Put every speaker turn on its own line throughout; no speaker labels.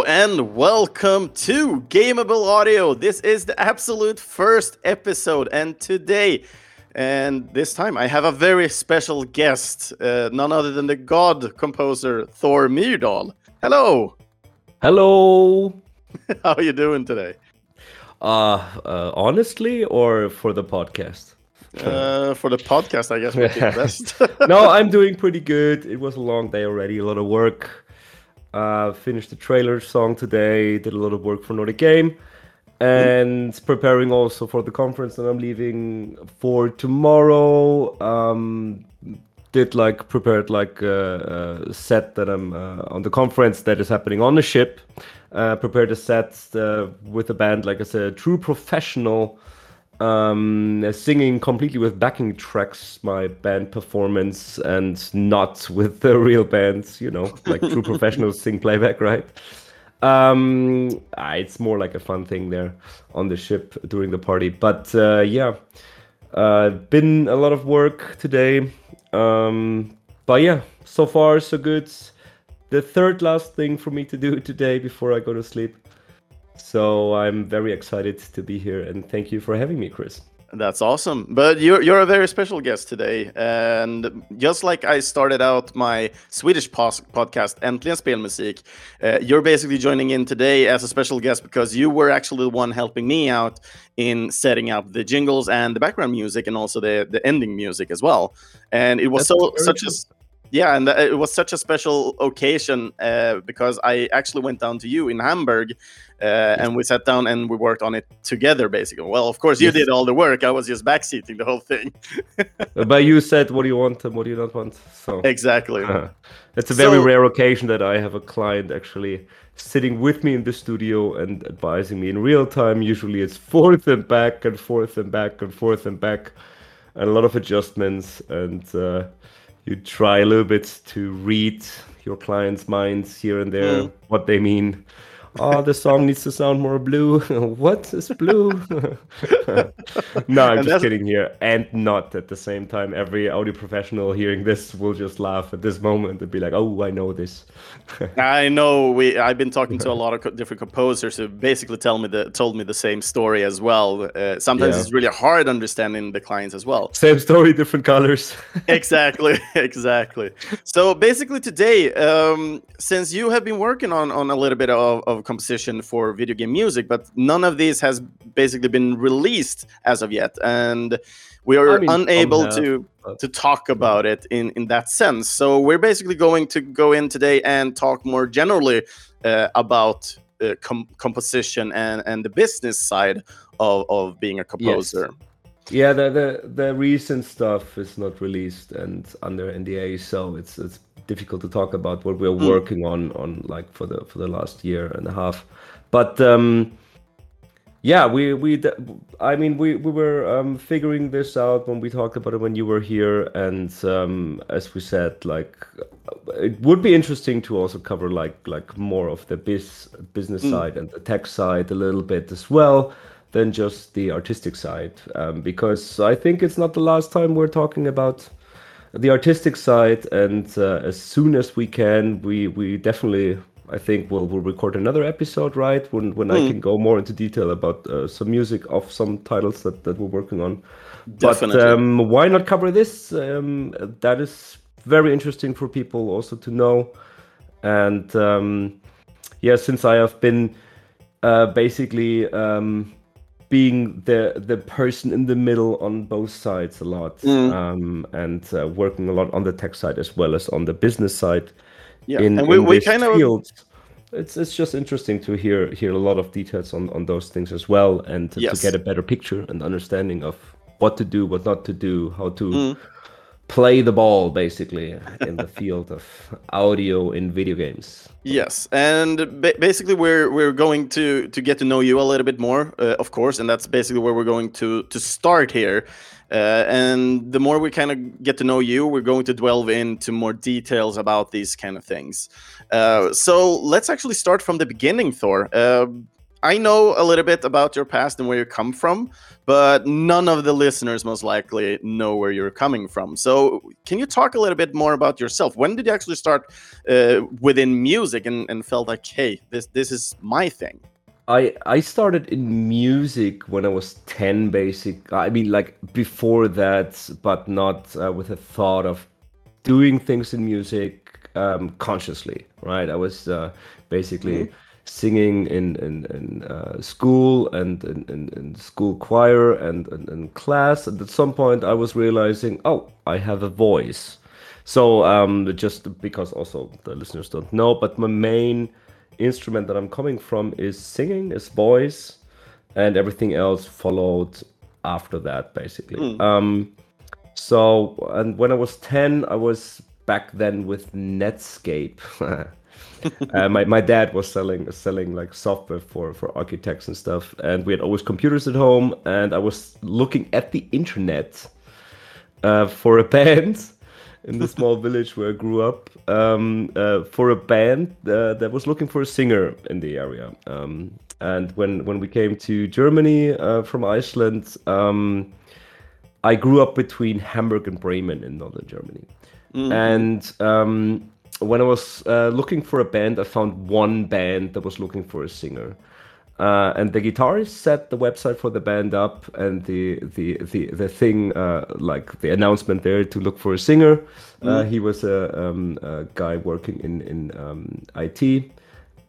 Hello and welcome to Gameable Audio. This is the absolute first episode, and today, and this time, I have a very special guest, uh, none other than the god composer Thor Myrdal. Hello.
Hello.
How are you doing today?
Uh, uh honestly, or for the podcast?
Uh, for the podcast, I guess best.
no, I'm doing pretty good. It was a long day already, a lot of work. Uh, finished the trailer song today. Did a lot of work for Nordic Game, and mm. preparing also for the conference that I'm leaving for tomorrow. Um, did like prepared like a, a set that I'm uh, on the conference that is happening on the ship. Uh, prepared a set uh, with a band like I said, true professional um, singing completely with backing tracks my band performance and not with the real bands, you know, like true professionals sing playback, right? Um, ah, it's more like a fun thing there on the ship during the party. But uh, yeah, uh, been a lot of work today. Um, but yeah, so far so good. The third last thing for me to do today before I go to sleep so I'm very excited to be here and thank you for having me, Chris.
That's awesome. But you're you're a very special guest today, and just like I started out my Swedish pos- podcast Äntligen Spelmusik, uh, you're basically joining in today as a special guest because you were actually the one helping me out in setting up the jingles and the background music and also the the ending music as well. And it was That's so such a yeah, and it was such a special occasion uh, because I actually went down to you in Hamburg uh, and we sat down and we worked on it together basically. Well of course you yes. did all the work. I was just backseating the whole thing.
But you said what do you want and what do you not want so.
Exactly.
Uh, it's a very so, rare occasion that i have a client actually sitting with me in the studio and advising me in real time. Usually it's forth and back and forth and back and forth and back. And a lot of adjustments and uh, you try a little bit to read your client's minds here and there mm. what they mean oh, the song needs to sound more blue. what is blue? no, I'm and just kidding here. And not at the same time. Every audio professional hearing this will just laugh at this moment and be like, oh, I know this.
I know. We I've been talking to a lot of co- different composers who basically tell me the told me the same story as well. Uh, sometimes yeah. it's really hard understanding the clients as well.
Same story, different colors.
exactly, exactly. So basically today, um, since you have been working on on a little bit of, of composition for video game music, but none of these has basically been released as of yet, and we are I mean, unable to to talk about it in in that sense. So we're basically going to go in today and talk more generally uh, about uh, com composition and and the business side of of being a composer.
Yes. Yeah, the, the the recent stuff is not released and under NDA, so it's it's difficult to talk about what we're mm. working on on like for the for the last year and a half. But um, yeah, we we I mean we we were um, figuring this out when we talked about it when you were here, and um, as we said, like it would be interesting to also cover like like more of the biz business mm. side and the tech side a little bit as well than just the artistic side um, because I think it's not the last time we're talking about the artistic side and uh, as soon as we can we we definitely I think we'll we'll record another episode right when when mm. I hmm. can go more into detail about uh, some music of some titles that that we're working on Definitely. but um, why not cover this um, that is very interesting for people also to know and um, yeah since I have been uh, basically um, being the the person in the middle on both sides a lot mm. um, and uh, working a lot on the tech side as well as on the business side
yeah in, and we, we kind
of it's it's just interesting to hear hear a lot of details on on those things as well and to, yes. to get a better picture and understanding of what to do what not to do how to mm play the ball basically in the field of audio in video games.
Yes and ba- basically we're we're going to to get to know you a little bit more uh, of course and that's basically where we're going to to start here. Uh, and the more we kind of get to know you we're going to delve into more details about these kind of things. Uh, so let's actually start from the beginning thor. Uh, I know a little bit about your past and where you come from, but none of the listeners most likely know where you're coming from. So, can you talk a little bit more about yourself? When did you actually start uh, within music and, and felt like, hey, this this is my thing?
I I started in music when I was 10 basic I mean like before that but not uh, with a thought of doing things in music um, consciously right I was uh, basically mm -hmm. Singing in in, in uh, school and in, in, in, school choir and in, class and at some point I was realizing oh I have a voice so um, just because also the listeners don't know but my main instrument that I'm coming from is singing, is voice, and everything else followed after that, basically. Mm. Um, so, and when I was 10, I was back then with Netscape. uh, my, my dad was selling selling like software for for architects and stuff and we had always computers at home and i was looking at the internet uh, for a band in the small village where I grew up um, uh, for a band uh, that was looking for a singer in the area. Um, and when when we came to Germany uh, from Iceland, um, I grew up between Hamburg and Bremen in northern Germany. Mm-hmm. And um, when I was uh, looking for a band, I found one band that was looking for a singer. Uh, and the guitarist set the website for the band up and the the the, the thing uh, like the announcement there to look for a singer. Uh, mm. he was a, um, a, guy working in in um, IT,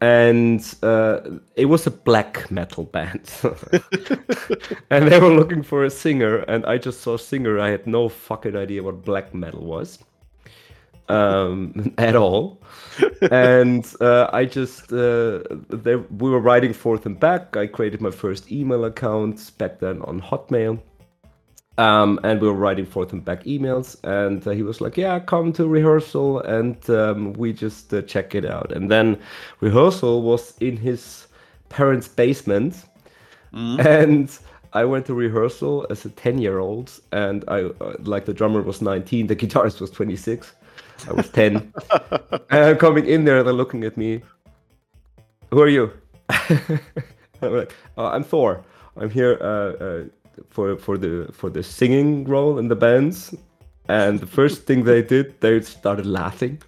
and uh, it was a black metal band. and they were looking for a singer, and I just saw singer. I had no fucking idea what black metal was um, at all. and uh, I just uh, they, we were writing forth and back. I created my first email account back then on Hotmail. Um, and we were writing forth and back emails, and uh, he was like, "Yeah, come to rehearsal, and um, we just uh, check it out." And then rehearsal was in his parents' basement, mm. and I went to rehearsal as a ten-year-old, and I uh, like the drummer was nineteen, the guitarist was twenty-six, I was 10. and I'm coming in there, they're looking at me. Who are you? I'm like, oh, I'm Thor. I'm here uh, uh, for for the for the singing role in the bands. And the first thing they did, they started laughing.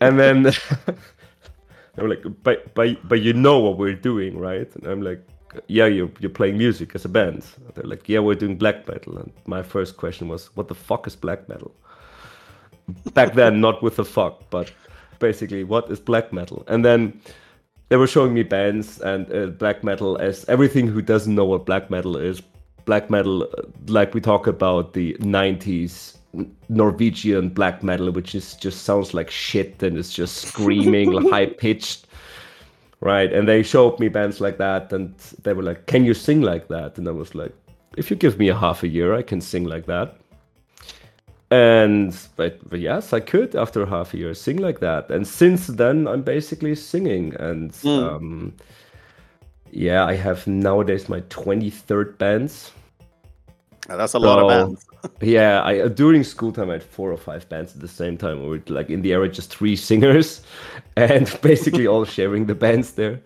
And then they were like, but, but, but you know what we're doing, right? And I'm like, yeah, you're, you're playing music as a band. They're like, yeah, we're doing black metal. And my first question was, what the fuck is black metal? Back then, not with the fuck, but basically, what is black metal? And then they were showing me bands and uh, black metal as everything who doesn't know what black metal is. Black metal, uh, like we talk about the 90s Norwegian black metal, which is just sounds like shit and it's just screaming, high pitched. Right. And they showed me bands like that and they were like, Can you sing like that? And I was like, If you give me a half a year, I can sing like that and but, yes i could after half a year sing like that. And since then i'm basically singing. And mm. um, yeah i have nowadays my 23rd bands.
That's a so, lot of bands.
yeah i uh, during school time i had four or five bands at the same time. We like in the area just three singers and basically all sharing the bands there.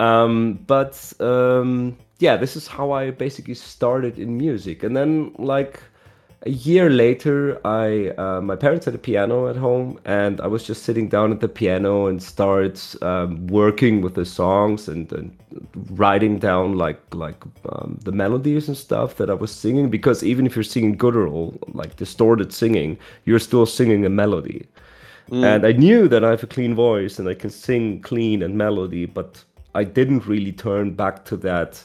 Um, but um, yeah this is how i basically started in music. And then like a year later, I uh, my parents had a piano at home, and I was just sitting down at the piano and started um, working with the songs and, and writing down like like um, the melodies and stuff that I was singing. Because even if you're singing guttural, like distorted singing, you're still singing a melody. Mm. And I knew that I have a clean voice and I can sing clean and melody, but I didn't really turn back to that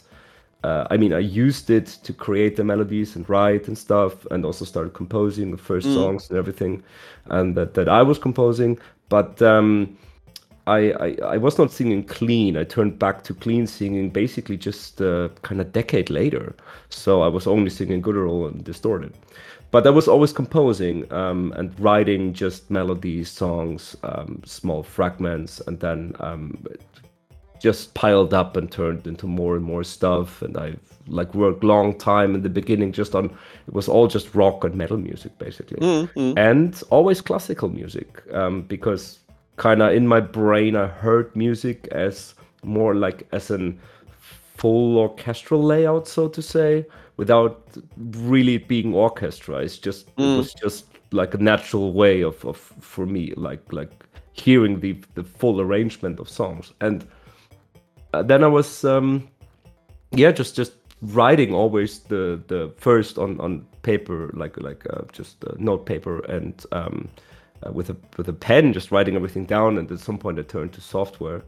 uh, I mean, I used it to create the melodies and write and stuff, and also started composing the first mm. songs and everything, and that, that I was composing. But um, I, I, I was not singing clean. I turned back to clean singing basically just uh, kind of decade later. So I was only singing guttural and distorted. But I was always composing um, and writing just melodies, songs, um, small fragments, and then um, just piled up and turned into more and more stuff and i've like worked long time in the beginning just on it was all just rock and metal music basically mm-hmm. and always classical music um, because kind of in my brain i heard music as more like as an full orchestral layout, so to say, without really being orchestra. It's just mm. it was just like a natural way of, of for me, like like hearing the the full arrangement of songs. And uh, then I was um yeah, just just writing always the the first on on paper like like uh, just uh, note paper and um uh, with a with a pen just writing everything down. And at some point I turned to software.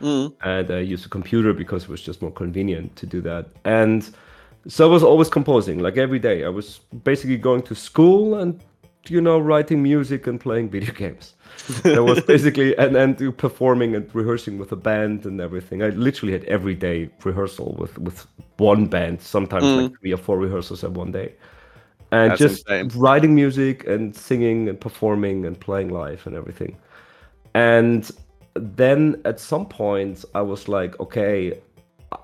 Mm. and I used a computer because it was just more convenient to do that. And so I was always composing like every day. I was basically going to school and you know writing music and playing video games that was basically and and performing and rehearsing with a band and everything i literally had every day rehearsal with with one band sometimes mm. like three or four rehearsals at one day and That's just insane. writing music and singing and performing and playing live and everything and then at some point i was like okay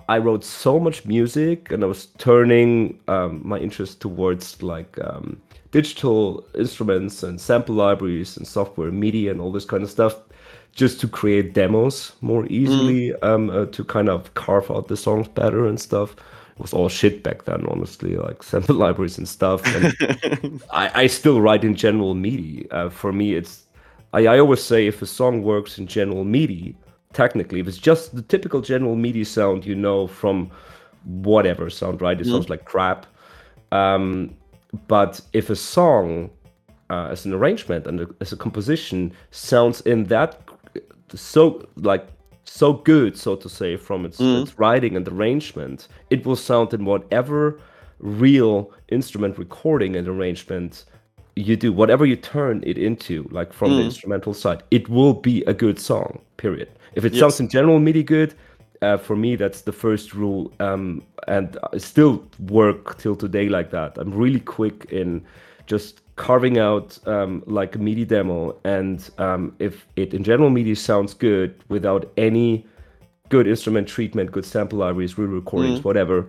I wrote so much music and I was turning um, my interest towards like um, digital instruments and sample libraries and software, MIDI, and all this kind of stuff, just to create demos more easily, mm. um, uh, to kind of carve out the songs better and stuff. It was all shit back then, honestly, like sample libraries and stuff. And I, I, still write in general MIDI. Uh, for me, it's I, I always say if a song works in general MIDI, technically, if it's just the typical general MIDI sound you know from whatever sound, right? It mm. sounds like crap. Um, but if a song, uh, as an arrangement and a, as a composition, sounds in that so like so good, so to say, from its, mm. its writing and arrangement, it will sound in whatever real instrument recording and arrangement you do, whatever you turn it into, like from mm. the instrumental side, it will be a good song. Period. If it yes. sounds in general MIDI good, uh, for me that's the first rule um, and i still work till today like that. I'm really quick in just carving out um, like a midi demo and um, if it in general midi sounds good without any good instrument treatment good sample libraries real recordings mm. whatever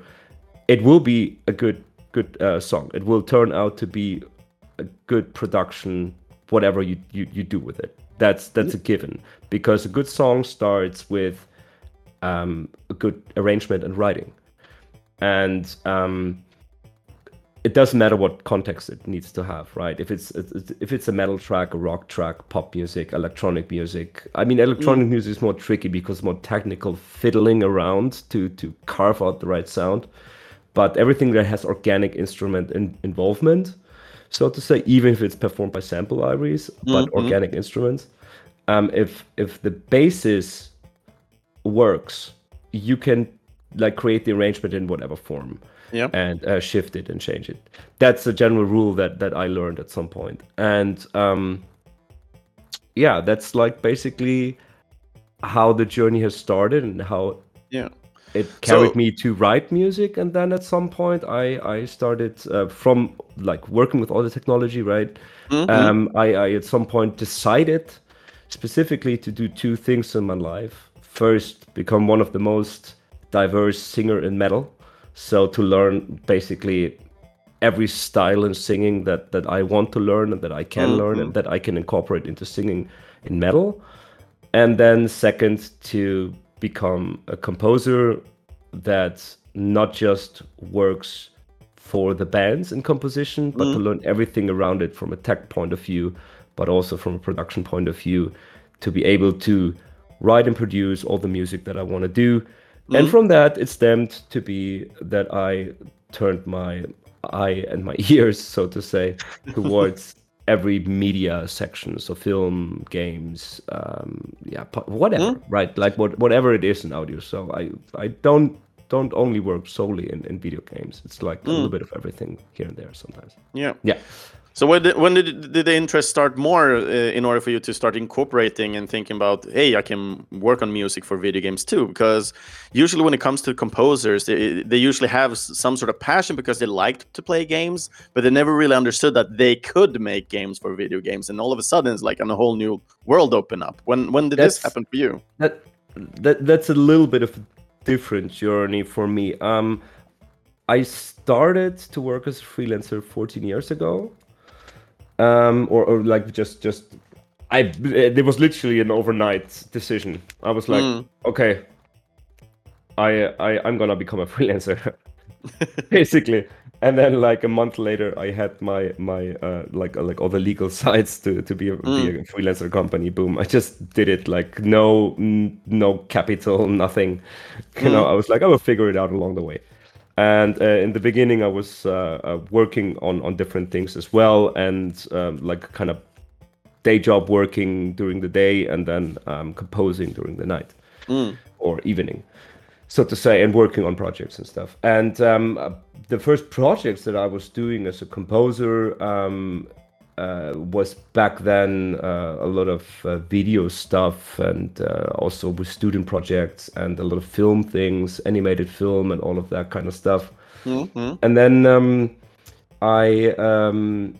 it will be a good good uh, song. It will turn out to be a good production whatever you, you, you do with it. That's that's a given because a good song starts with um, a good arrangement and writing. And um, it doesn't matter what context it needs to have, right? If it's if it's a metal track, a rock track, pop music, electronic music. I mean, electronic mm. music is more tricky because more technical fiddling around to to carve out the right sound. But everything that has organic instrument in, involvement, so to say, even if it's performed by sample libraries, mm-hmm. but organic instruments, um, if if the basis works, you can like create the arrangement in whatever form
yeah.
and uh, shift it and change it. That's a general rule that that I learned at some point. And um, yeah, that's like basically how the journey has started and how
yeah
it carried so, me to write music and then at some point i i started uh, from like working with all the technology right mm-hmm. um I, I at some point decided specifically to do two things in my life first become one of the most diverse singer in metal. So to learn basically every style in singing that that I want to learn and that I can mm-hmm. learn and that I can incorporate into singing in metal. And then second to become a composer that not just works for the bands in composition, but mm. to learn everything around it from a tech point of view, but also from a production point of view, to be able to write and produce all the music that I want to do. Mm-hmm. And from that, it stemmed to be that I turned my eye and my ears, so to say, towards every media section, so film, games, um, yeah, whatever, mm-hmm. right? Like what, whatever it is in audio. So I, I don't don't only work solely in, in video games. It's like mm. a little bit of everything here and there sometimes.
Yeah.
Yeah.
So when did, when did, did the interest start more uh, in order for you to start incorporating and thinking about, hey, I can work on music for video games too? Because usually when it comes to composers, they, they usually have some sort of passion because they liked to play games, but they never really understood that they could make games for video games. And all of a sudden, it's like a whole new world open up. When when did that's, this happen for you?
That, that that's a little bit of a different journey for me. Um, I started to work as a freelancer 14 years ago um, or, or like just just I it was literally an overnight decision. I was like, mm. okay, I, I I'm gonna become a freelancer, basically. And then like a month later, I had my my uh, like uh, like all the legal sides to to be a, mm. be a freelancer company. Boom! I just did it like no no capital, nothing. You mm. know, I was like I will figure it out along the way. And uh, in the beginning, I was uh, uh, working on on different things as well, and um, like kind of day job working during the day, and then um, composing during the night mm. or evening, so to say, and working on projects and stuff. And um, uh, the first projects that I was doing as a composer um, uh, was back then uh, a lot of uh, video stuff and uh, also with student projects and a lot of film things, animated film and all of that kind of stuff. Mm-hmm. And then um, I um,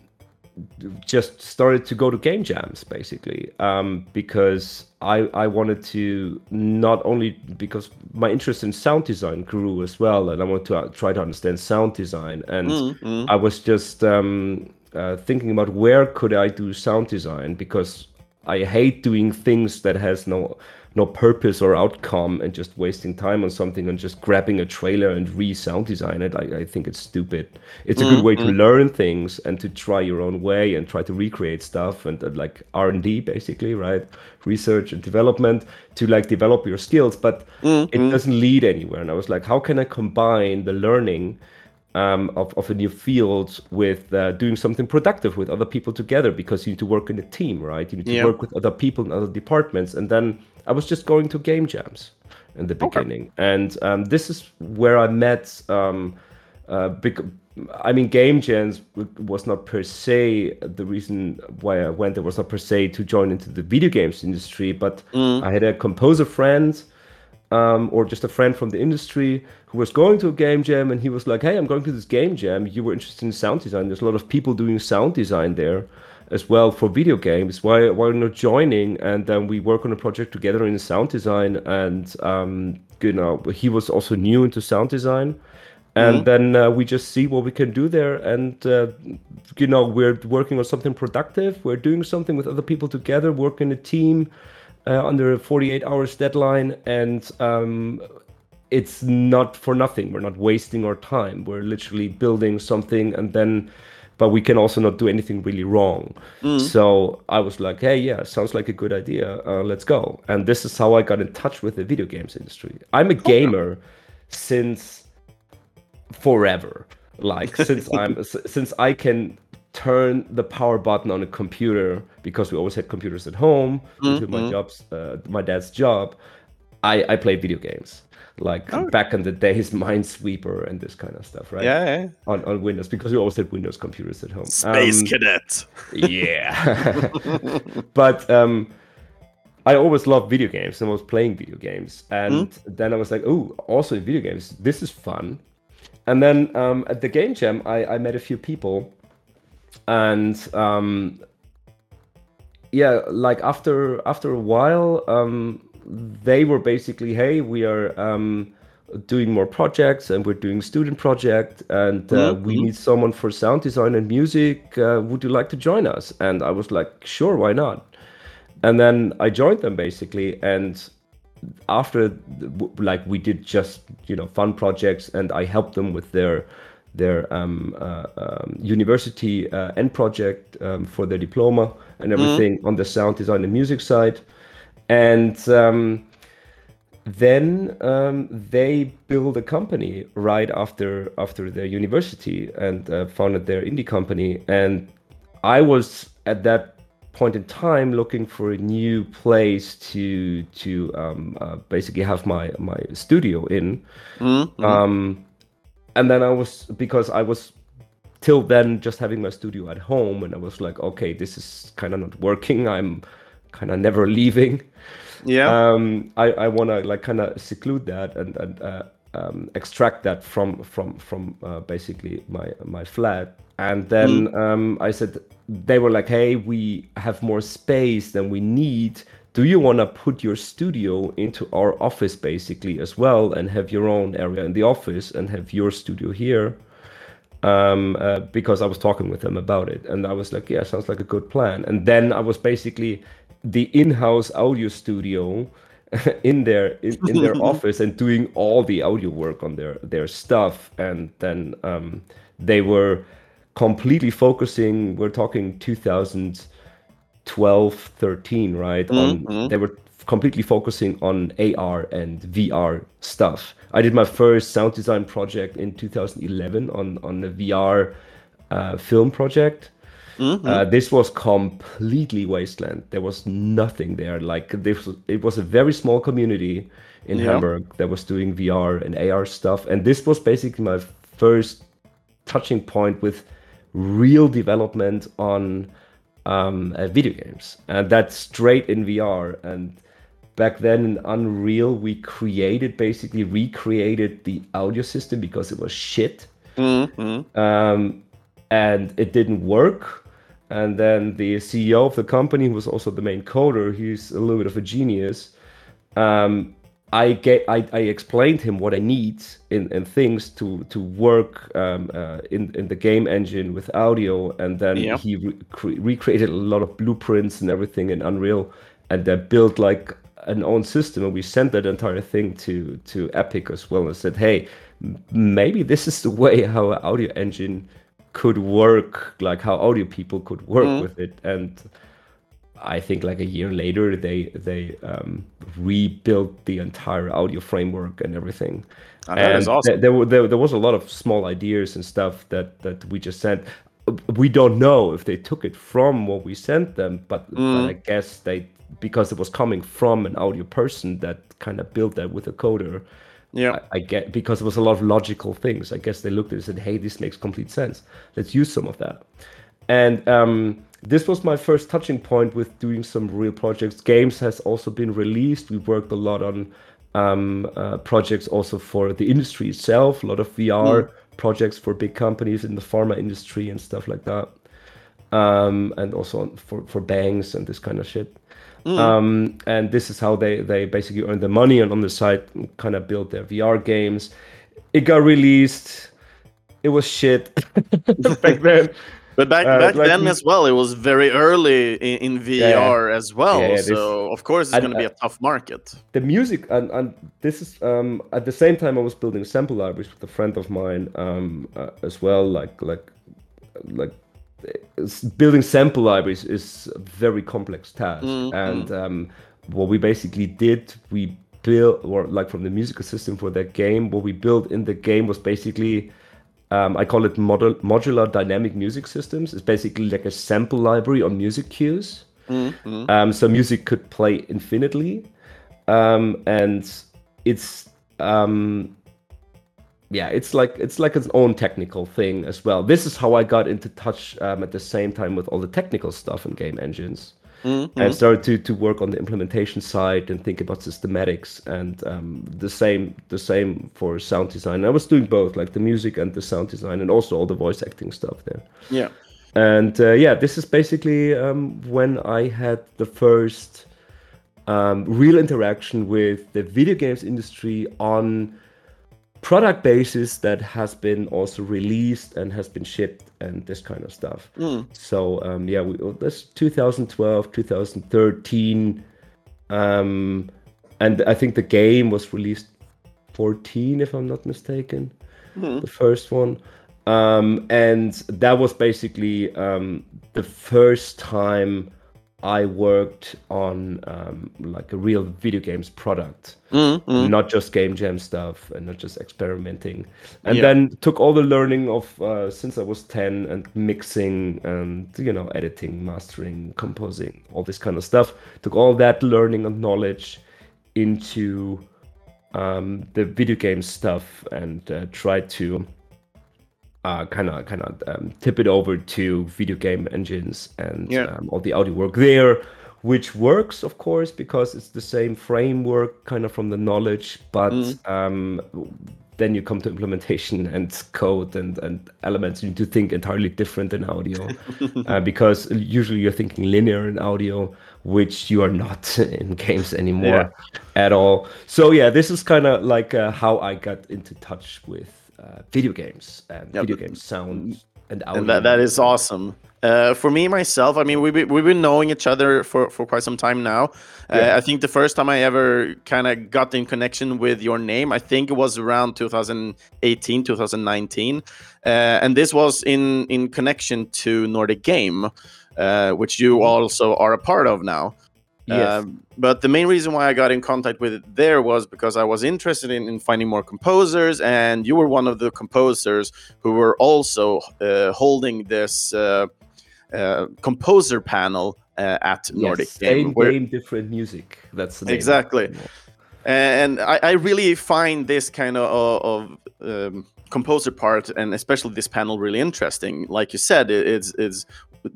just started to go to game jams basically um, because I, I wanted to not only because my interest in sound design grew as well and I wanted to uh, try to understand sound design and mm-hmm. I was just um, uh, thinking about where could I do sound design because I hate doing things that has no no purpose or outcome and just wasting time on something and just grabbing a trailer and re-sound design it. I, I think it's stupid. It's a mm-hmm. good way to mm-hmm. learn things and to try your own way and try to recreate stuff and uh, like R and D basically, right? Research and development to like develop your skills, but mm-hmm. it doesn't lead anywhere. And I was like, how can I combine the learning? Um, of, of a new field with uh, doing something productive with other people together because you need to work in a team, right? You need to yeah. work with other people in other departments. And then I was just going to game jams in the beginning. Okay. And um, this is where I met. Um, uh, bec- I mean, game jams was not per se the reason why I went there was not per se to join into the video games industry, but mm. I had a composer friend um, or just a friend from the industry who was going to a game jam and he was like, Hey, I'm going to this game jam. You were interested in sound design. There's a lot of people doing sound design there as well for video games. Why, why not joining? And then we work on a project together in sound design. And, um, you know, he was also new into sound design. And mm-hmm. then uh, we just see what we can do there. And, uh, you know, we're working on something productive. We're doing something with other people together, working a team uh, under a 48 hours deadline and um, it's not for nothing. We're not wasting our time. We're literally building something and then but we can also not do anything really wrong. Mm. so i was like hey yeah sounds like a good idea. Uh, let's go. And this is how i got in touch with the video games industry. I'm a gamer since forever. Like since i'm since i can turn the power button on a computer because we always had computers at home mm-hmm. my jobs uh, my dad's job i i play video games like oh. back in the days minesweeper and this kind of stuff right
yeah, yeah.
On, on windows because we always had windows computers at home
space um, cadet
yeah but um I always loved video games and I was playing video games. And mm. then I was like, oh, also in video games, this is fun. And then um, at the game jam, I, I met a few people and um, yeah, like after after a while, um, they were basically, hey, we are um, doing more projects and we're doing student project and uh, mm-hmm. we need someone for sound design and music. Uh, would you like to join us? And I was like, sure, why not? And then I joined them basically, and after like we did just you know fun projects and I helped them with their their um, uh, um, university uh, end project um, for their diploma and mm-hmm. everything mm. on the sound design and music side. And um, then um, they built a company right after after their university and uh, founded their indie company. And I was at that point in time looking for a new place to to um, uh, basically have my my studio in. Mm-hmm and then I was because I was till then just having my studio at home, and I was like, okay, this is kind of not working. I'm kind of never leaving.
Yeah.
Um, I I want to like kind of seclude that and and uh, um, extract that from from from uh, basically my my flat. And then mm. um, I said they were like, hey, we have more space than we need do you want to put your studio into our office basically as well and have your own area in the office and have your studio here um, uh, because i was talking with them about it and i was like yeah sounds like a good plan and then i was basically the in-house audio studio in their in, in their office and doing all the audio work on their their stuff. And then um, they were completely focusing we're talking 2012 13 right?
Mhm.
on they were completely focusing on ar and vr stuff. I did my first sound design project in 2011 on on a vr uh, film project
Mhm.
uh, this was completely wasteland. There was nothing there. Like this, it was a very small community in
Yeah.
Hamburg that was doing VR and AR stuff, and this was basically my first touching point with real development on um, uh, video games, and that's straight in VR. And back then in Unreal, we created basically recreated the audio system because it was shit
Mhm.
um, and it didn't work. And then the CEO of the company, who was also the main coder, he's a little bit of a genius. Um, I get, I, I explained him what I need in, in things to to work um, uh, in in the game engine with audio, and then
Yeah.
he re- cre- recreated a lot of blueprints and everything in Unreal, and then built like an own system. And we sent that entire thing to to Epic as well, and said, hey, maybe this is the way how an audio engine could work, like how audio people could work
Mhm.
with it, and I think like a year later they they um, rebuilt the entire audio framework and everything.
That is
And
awesome.
th- there, were there, there was a lot of small ideas and stuff that that we just sent. We don't know if they took it from what we sent them, but, but
Mm.
I guess they because it was coming from an audio person that kind of built that with a coder.
Yeah.
I, I get because it was a lot of logical things. I guess they looked at it and said, "Hey, this makes complete sense. Let's use some of that." And um, this was my first touching point with doing some real projects. Games has also been released. We worked a lot on um, uh, projects also for the industry itself. A lot of VR projects for big companies in the pharma industry and stuff like that. Um, and also on, for for banks and this kind of shit. Um, and this is how they they basically earn their money and on the side kind of build their VR games. It got released. It was shit back then.
But back
Uh,
back
like
then
we-
as well, it was very early in, in VR as well.
Yeah, yeah, this-
so of course it's going to be a tough market.
the music and, and this is um at the same time i was building sample libraries with a friend of mine um uh, as well like like like building sample libraries is a very complex task
Mm,
and um what we basically did we built or like from the musical system for that game what we built in the game was basically um, I call it model, modular dynamic music systems. It's basically like a sample library on music cues.
Mhm.
Um, so music could play infinitely, um, and it's um, yeah, it's like it's like its own technical thing as well. This is how I got into touch um, at the same time with all the technical stuff in game engines,
Mhm.
and started to to work on the implementation side and think about systematics and um, the same the same for sound design. I was doing both, like the music and the sound design, and also all the voice acting stuff there.
Yeah.
And uh, yeah, this is basically um, when I had the first um, real interaction with the video games industry on product basis that has been also released and has been shipped and this kind of stuff.
Mm.
So um, yeah, we, that's 2012, 2013, um, and I think the game was released 14, if I'm not mistaken
Mhm.
the first one. Um, and that was basically um, the first time I worked on um, like a real video games product,
Mm, mm.
not just game jam stuff and not just experimenting. And
Yeah.
then took all the learning of uh, since I was 10 and mixing and you know editing, mastering, composing, all this kind of stuff. Took all that learning and knowledge into um, the video game stuff and uh, tried to kind of kind of um, tip it over to video game engines and
Yeah.
um, all the audio work there, which works of course because it's the same framework kind of from the knowledge, but um, then you come to implementation and code and, and elements. You need to think entirely different in audio uh, because usually you're thinking linear in audio, which you are not in games anymore at all. So yeah, this is kind of like uh, how I got into touch with uh, video games and
Yeah,
video game sound and audio.
And that, that is awesome. Uh, for me myself, I mean, we've been, we've been knowing each other for, for quite some time now. Uh, I think the first time I ever kind of got in connection with your name, I think it was around 2018, 2019, uh, and this was in in connection to Nordic Game, uh, which you also are a part of now.
Yes.
Um, but the main reason why I got in contact with it there was because I was interested in, in finding more composers, and you were one of the composers who were also uh, holding this uh, uh, composer panel uh, at Nordic
yes,
Game.
same
where-
game, different music. That's.
Exactly. and I, I really find this kind of, of um, composer part and especially this panel really interesting like you said it, it's it's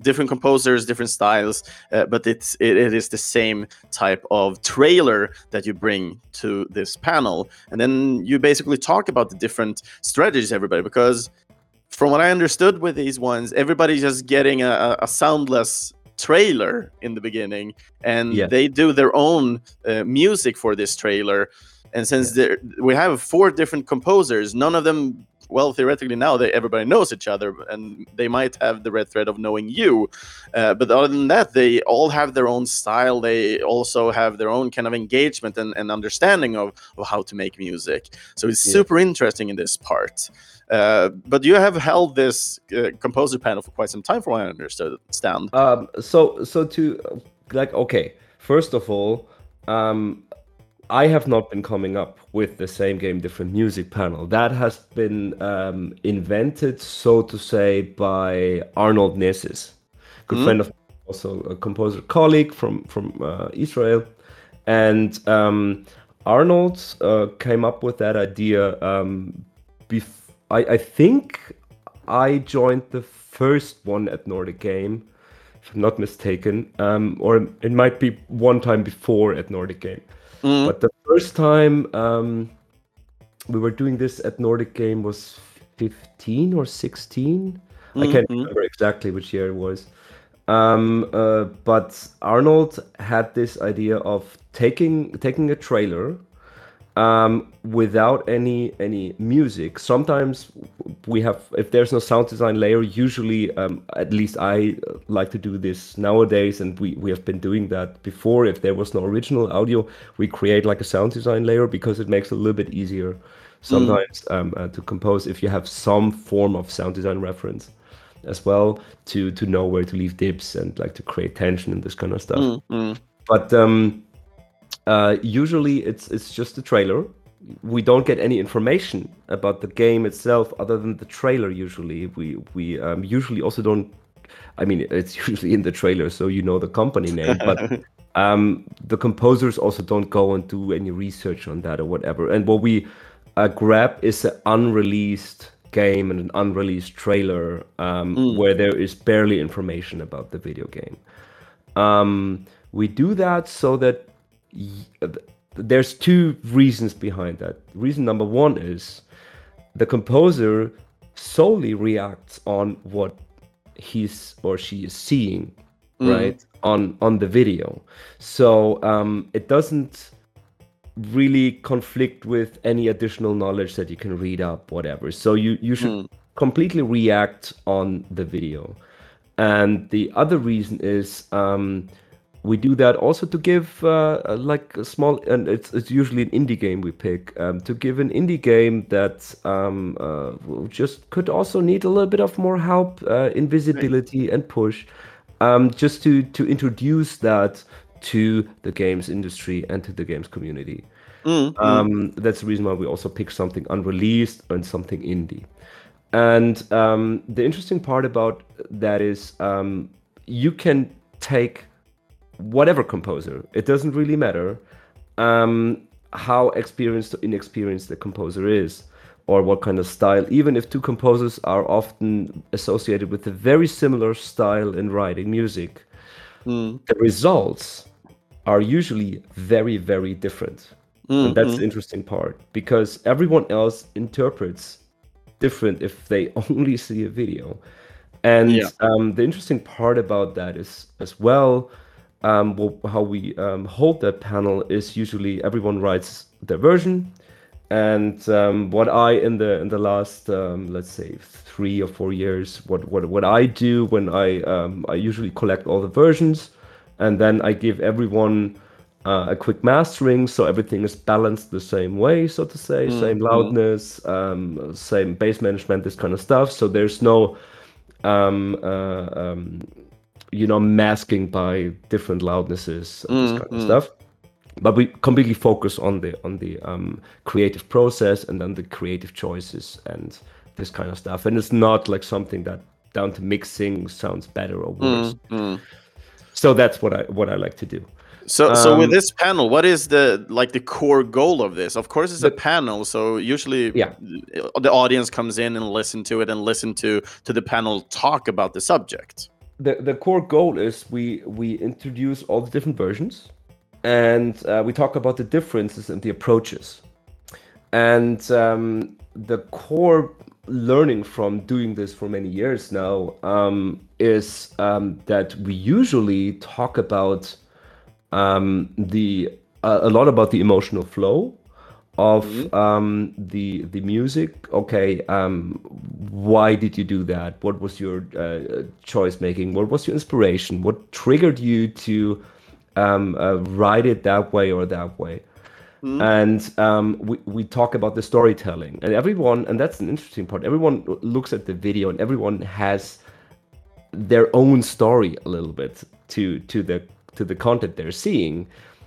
different composers different styles uh, but it's it, it is the same type of trailer that you bring to this panel. And then you basically talk about the different strategies everybody because from what i understood with these ones everybody's just getting a, a- soundless trailer in the beginning and
Yeah.
they do their own uh, music for this trailer. And since there we have four different composers none of them well theoretically now they everybody knows each other and they might have the red thread of knowing you. Uh, but other than that they all have their own style. They also have their own kind of engagement and, and understanding of, of how to make music. So it's
Yeah.
super interesting in this part. Uh, but you have held this uh, composer panel for quite some time from what i understand
Um, so so to like okay, first of all, um, I have not been coming up with the same game, different music panel. That has been um, invented, so to say, by Arnold Nesis, good
Mhm.
friend of also a composer colleague from from uh, Israel, and um, Arnold uh, came up with that idea. Um, bef- I, I think I joined the first one at Nordic Game if I'm not mistaken, um, or it might be one time before at Nordic Game.
Mm.
But the first time um, we were doing this at Nordic Game was 15 or 16. I can't
Mhm.
remember exactly which year it was. Um, uh, but Arnold had this idea of taking taking a trailer um, without any any music. Sometimes we have if there's no sound design layer. Usually, um, at least I uh, like to do this nowadays, and we we have been doing that before. If there was no original audio, we create like a sound design layer because it makes it a little bit easier sometimes um, uh, to compose if you have some form of sound design reference as well to to know where to leave dips and like to create tension and this kind of stuff
Mm, mm.
but um, uh, usually it's it's just a trailer. We don't get any information about the game itself other than the trailer. Usually, we we um, usually also don't. I mean, it's usually in the trailer, so you know the company name. But um, the composers also don't go and do any research on that or whatever. And what we uh, grab is an unreleased game and an unreleased trailer um,
Mm.
where there is barely information about the video game. Um, we do that so that there's two reasons behind that. Reason number one is the composer solely reacts on what he's or she is seeing,
Mm.
right on on the video. So um, it doesn't really conflict with any additional knowledge that you can read up, whatever. So you you should
Mm.
completely react on the video. And the other reason is um, we do that also to give uh, uh, like a small, and it's, it's usually an indie game we pick, um, to give an indie game that um, uh, just could also need a little bit of more help uh, in visibility and push, um, just to, to introduce that to the games industry and to the games community.
Mm, mm.
Um, that's the reason why we also pick something unreleased and something indie. And um, the interesting part about that is um, you can take whatever composer, it doesn't really matter um, how experienced or inexperienced the composer is or what kind of style, even if two composers are often associated with a very similar style in writing music,
Mm.
the results are usually very, very different.
Mm,
And that's
mm.
the interesting part because everyone else interprets different if they only see a video. And
Yeah.
um, the interesting part about that is as well um, well, how we um, hold that panel is usually everyone writes their version. And um, what I in the in the last um, let's say three or four years, what what what I do when I um, I usually collect all the versions, and then I give everyone uh, a quick mastering, so everything is balanced the same way, so to say, mm, same loudness, um, same bass management, this kind of stuff. So there's no um, uh, um, you know masking by different loudnesses, mm, this kind of stuff. But we completely focus on the on the um, creative process and then the creative choices and this kind of stuff. And it's not like something that down to mixing sounds better or worse. mm, mm. so that's what i what i like to do.
So um, so with um, this panel what is the like the core goal of this? Of course it's the, a panel so usually
yeah.
the audience comes in and listen to it and listen to to the panel talk about the subject
the the core goal is we we introduce all the different versions and uh, we talk about the differences and the approaches. And um, the core learning from doing this for many years now um, is um, that we usually talk about um, the uh, a lot about the emotional flow of mm-hmm. um, the the music. Okay, um, why did you do that? What was your uh, choice making? What was your inspiration? What triggered you to um, uh, write it that way or that way. Mm. And um, we, we talk about the storytelling, and everyone, and that's an interesting part. Everyone looks at the video, and everyone has their own story a little bit to to the to the content they're seeing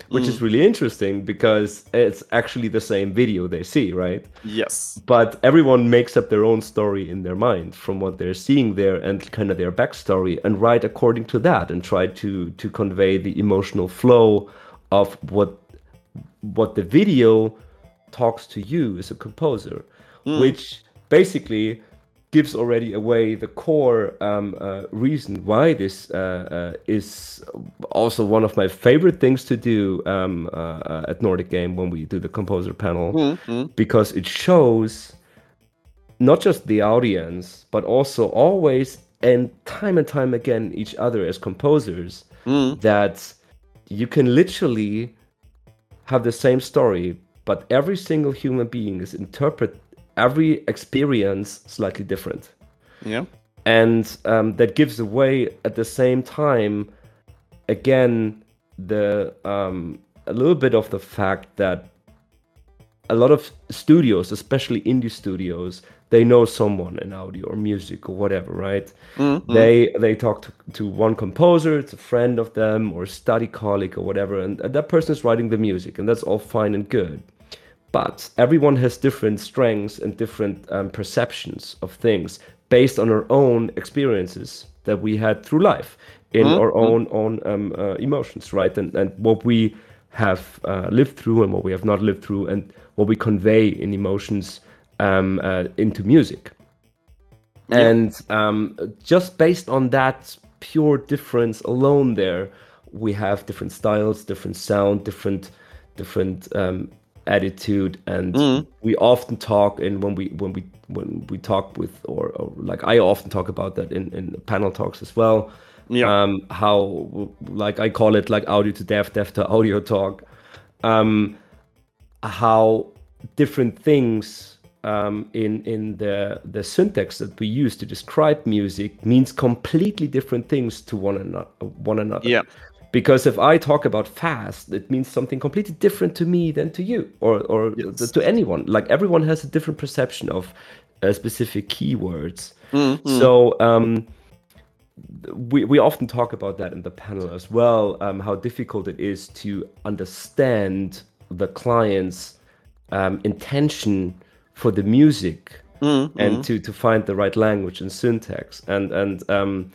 which mm. is really interesting because it's actually the same video they see, right?
Yes.
But everyone makes up their own story in their mind from what they're seeing there and kind of their backstory and write according to that and try to to convey the emotional flow of what what the video talks to you as a composer, mm. which basically gives already away the core um, uh, reason why this uh, uh, is also one of my favorite things to do um, uh, uh, at Nordic Game when we do the composer panel, mm-hmm. because it shows not just the audience, but also always and time and time again each other as composers mm. that you can literally have the same story, but every single human being is interpret every experience slightly different.
Yeah.
And um, that gives away at the same time, again, the um, a little bit of the fact that a lot of studios, especially indie studios, they know someone in audio or music or whatever, right? Mm-hmm. They they talk to, to one composer, it's a friend of them or a study colleague or whatever, and that person is writing the music, and that's all fine and good but everyone has different strengths and different um, perceptions of things based on our own experiences that we had through life in mm-hmm. our own own um, uh, emotions right and and what we have uh, lived through and what we have not lived through and what we convey in emotions um, uh, into music yeah. and um, just based on that pure difference alone there we have different styles different sound different different um, attitude and mm. we often talk and when we when we when we talk with or, or, like i often talk about that in in panel talks as well.
Yeah.
Um how like i call it like audio to dev dev to audio talk. Um how different things um, in in the the syntax that we use to describe music means completely different things to one another one another.
Yeah
because if i talk about fast it means something completely different to me than to you or or yes. to anyone like everyone has a different perception of uh, specific keywords mm-hmm. so um, we, we often talk about that in the panel as well um, how difficult it is to understand the client's um, intention for the music mm-hmm. and to to find the right language and syntax and and um,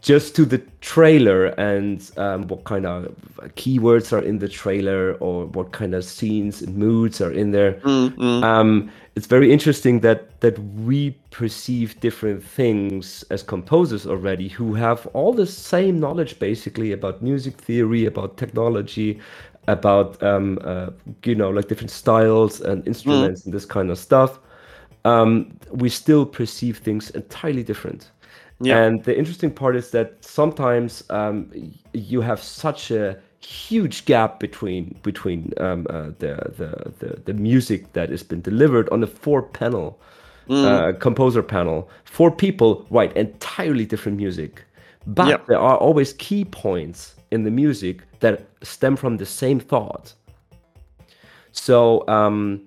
just to the trailer and um, what kind of keywords are in the trailer or what kind of scenes and moods are in there. Mm-hmm. Um, it's very interesting that that we perceive different things as composers already who have all the same knowledge basically about music theory, about technology, about um, uh, you know like different styles and instruments mm. and this kind of stuff. Um, we still perceive things entirely different. Yeah. And the interesting part is that sometimes um, you have such a huge gap between between um, uh, the, the the the music that has been delivered on the four panel uh, composer panel. Four people write entirely different music, but
Yep.
there are always key points in the music that stem from the same thought. So, um,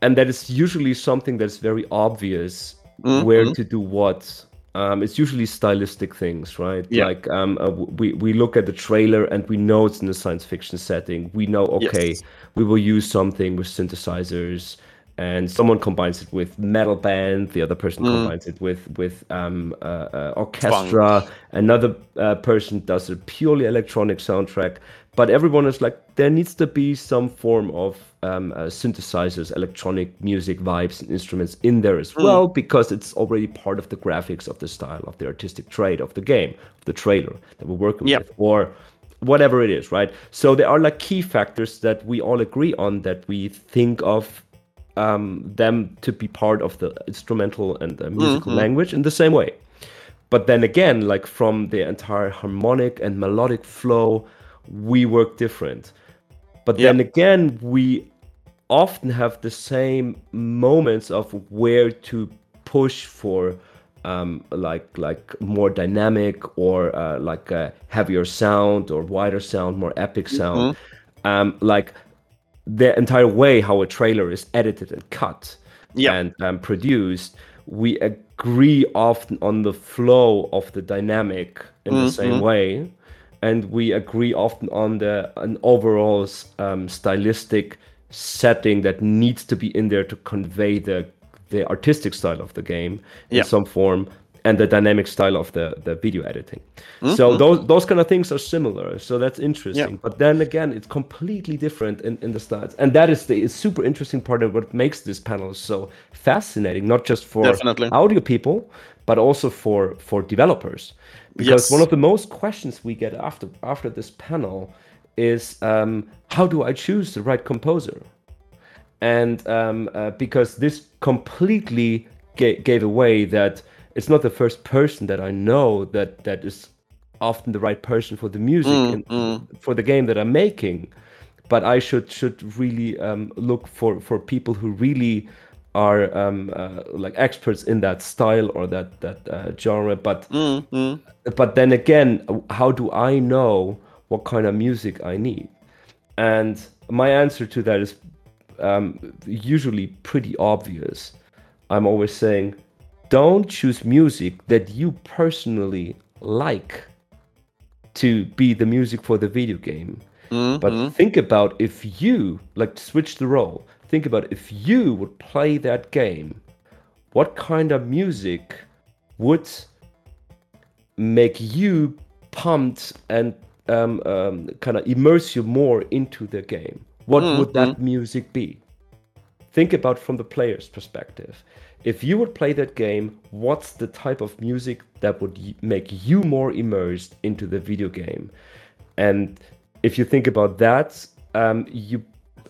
and that is usually something that's very obvious where to do what. Um, it's usually stylistic things, right?
Yeah.
Like um, uh, we we look at the trailer and we know it's in a science fiction setting. We know, okay,
Yes.
we will use something with synthesizers, and someone combines it with metal band. The other person combines it with with um, uh, uh, orchestra. Another uh, person does a purely electronic soundtrack. But everyone is like, there needs to be some form of um, uh, synthesizers, electronic music vibes, and instruments in there as well, because it's already part of the graphics of the style, of the artistic trait of the game, of the trailer that we're working
Yep.
with, or whatever it is, right? So there are like key factors that we all agree on that we think of um, them to be part of the instrumental and the musical language in the same way. But then again, like from the entire harmonic and melodic flow, we work different. But then
Yep.
again, we often have the same moments of where to push for um, like like more dynamic or uh, like a heavier sound or wider sound, more epic sound. Um, like the entire way how a trailer is edited and cut
Yeah.
and um, produced, we agree often on the flow of the dynamic in the same way, and we agree often on the an overall um, stylistic setting that needs to be in there to convey the the artistic style of the game in
Yeah.
some form and the dynamic style of the the video editing.
Mm-hmm.
So those those kind of things are similar. So that's interesting. But then again, it's completely different in, in the styles. And that is the super interesting part of what makes this panel so fascinating, not just for
Definitely.
audio people, but also for for developers. Because
Yes.
one of the most questions we get after after this panel is um, how do I choose the right composer? and um, uh, because this completely ga- gave away that it's not the first person that I know that that is often the right person for the music and for the game that I'm making, but I should should really um, look for for people who really are um, uh, like experts in that style or that that uh, genre. But but then again, how do I know what kind of music I need? And my answer to that is um, usually pretty obvious. I'm always saying, don't choose music that you personally like to be the music for the video game. But think about if you, like, switch the role, think about if you would play that game, what kind of music would make you pumped and um, um, kind of immerse you more into the game. What would that music be? Think about from the player's perspective. If you would play that game, what's the type of music that would y- make you more immersed into the video game? And if you think about that, um, you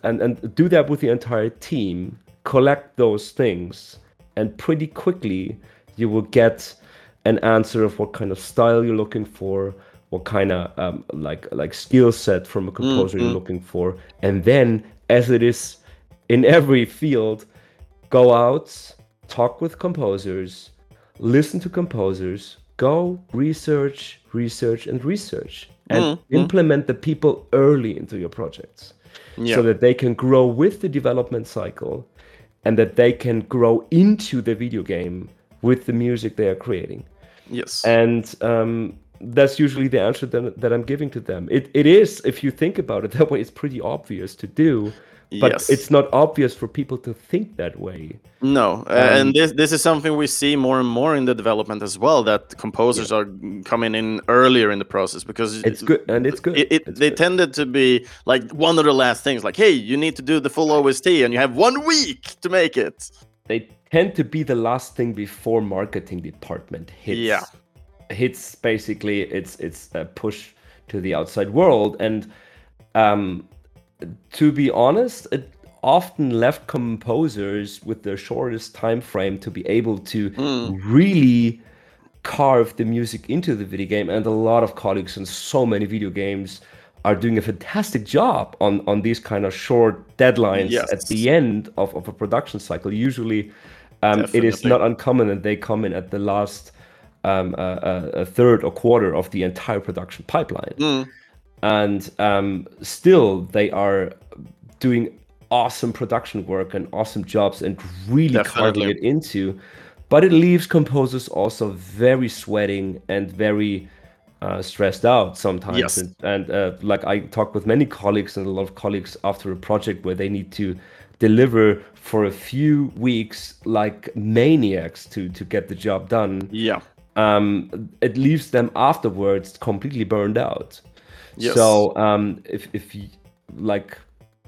and, and do that with the entire team, collect those things, and pretty quickly you will get an answer of what kind of style you're looking for, what kind of um, like like skill set from a mm, composer you're mm. looking for, and then as it is in every field, go out, talk with composers, listen to composers, go research, research, and research, and mm, implement the people early into your projects
Yeah.
so that they can grow with the development cycle and that they can grow into the video game with the music they are creating
Yes.
and um, that's usually the answer that, that I'm giving to them. It, it is, if you think about it that way, it's pretty obvious to do, but
Yes.
it's not obvious for people to think that way.
No, uh, and this this is something we see more and more in the development as well. That composers are coming in earlier in the process because
It's good, and it's good.
It, it
It's
they
good.
tended to be like one of the last things. Like, hey, you need to do the full OST, and you have one week to make it.
they tend to be the last thing before marketing department hits.
Yeah.
hits basically it's it's a push to the outside world, and um, to be honest, it often left composers with the shortest time frame to be able to really carve the music into the video game and a lot of colleagues in so many video games are doing a fantastic job on on these kind of short deadlines
Yes.
at the end of, of a production cycle. Usually, um, it is not uncommon that they come in at the last um, uh, uh, a third or quarter of the entire production pipeline,
Mm.
And um, still they are doing awesome production work and awesome jobs and really carving it into. But it leaves composers also very sweating and very uh, stressed out sometimes.
Yes.
And, and uh, like I talk with many colleagues and a lot of colleagues after a project where they need to deliver for a few weeks like maniacs to to get the job done
Yeah.
um, it leaves them afterwards completely burned out.
Yes.
So um, if if you like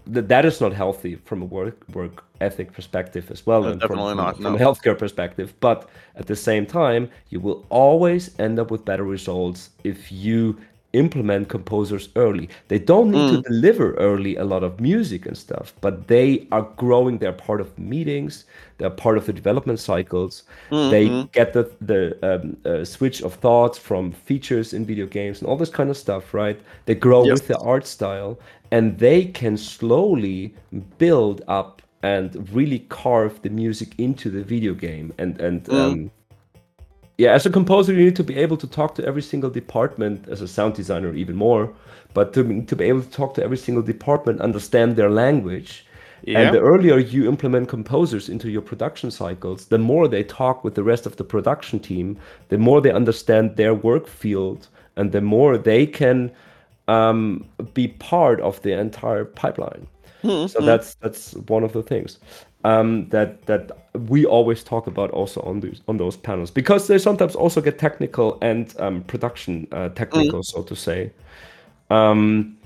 that that is not healthy from a work work ethic perspective as well,
No,
and
definitely
from,
not,
from
no.
a healthcare perspective. But at the same time, you will always end up with better results if you implement composers early. They don't need
Mm.
to deliver early a lot of music and stuff, but they are growing. They're part of meetings. They're part of the development cycles.
Mm-hmm.
They get the the um, uh, switch of thoughts from features in video games and all this kind of stuff, right? They grow
Yes.
with the art style, and they can slowly build up and really carve the music into the video game. And and
Mm.
um, yeah, as a composer, you need to be able to talk to every single department. As a sound designer, even more. But to be- to be able to talk to every single department, understand their language.
Yeah.
And the earlier you implement composers into your production cycles, the more they talk with the rest of the production team, the more they understand their work field, and the more they can um, be part of the entire pipeline. So that's that's one of the things um, that that we always talk about also on these on those panels because they sometimes also get technical and um, production uh, technical, so to say. Um,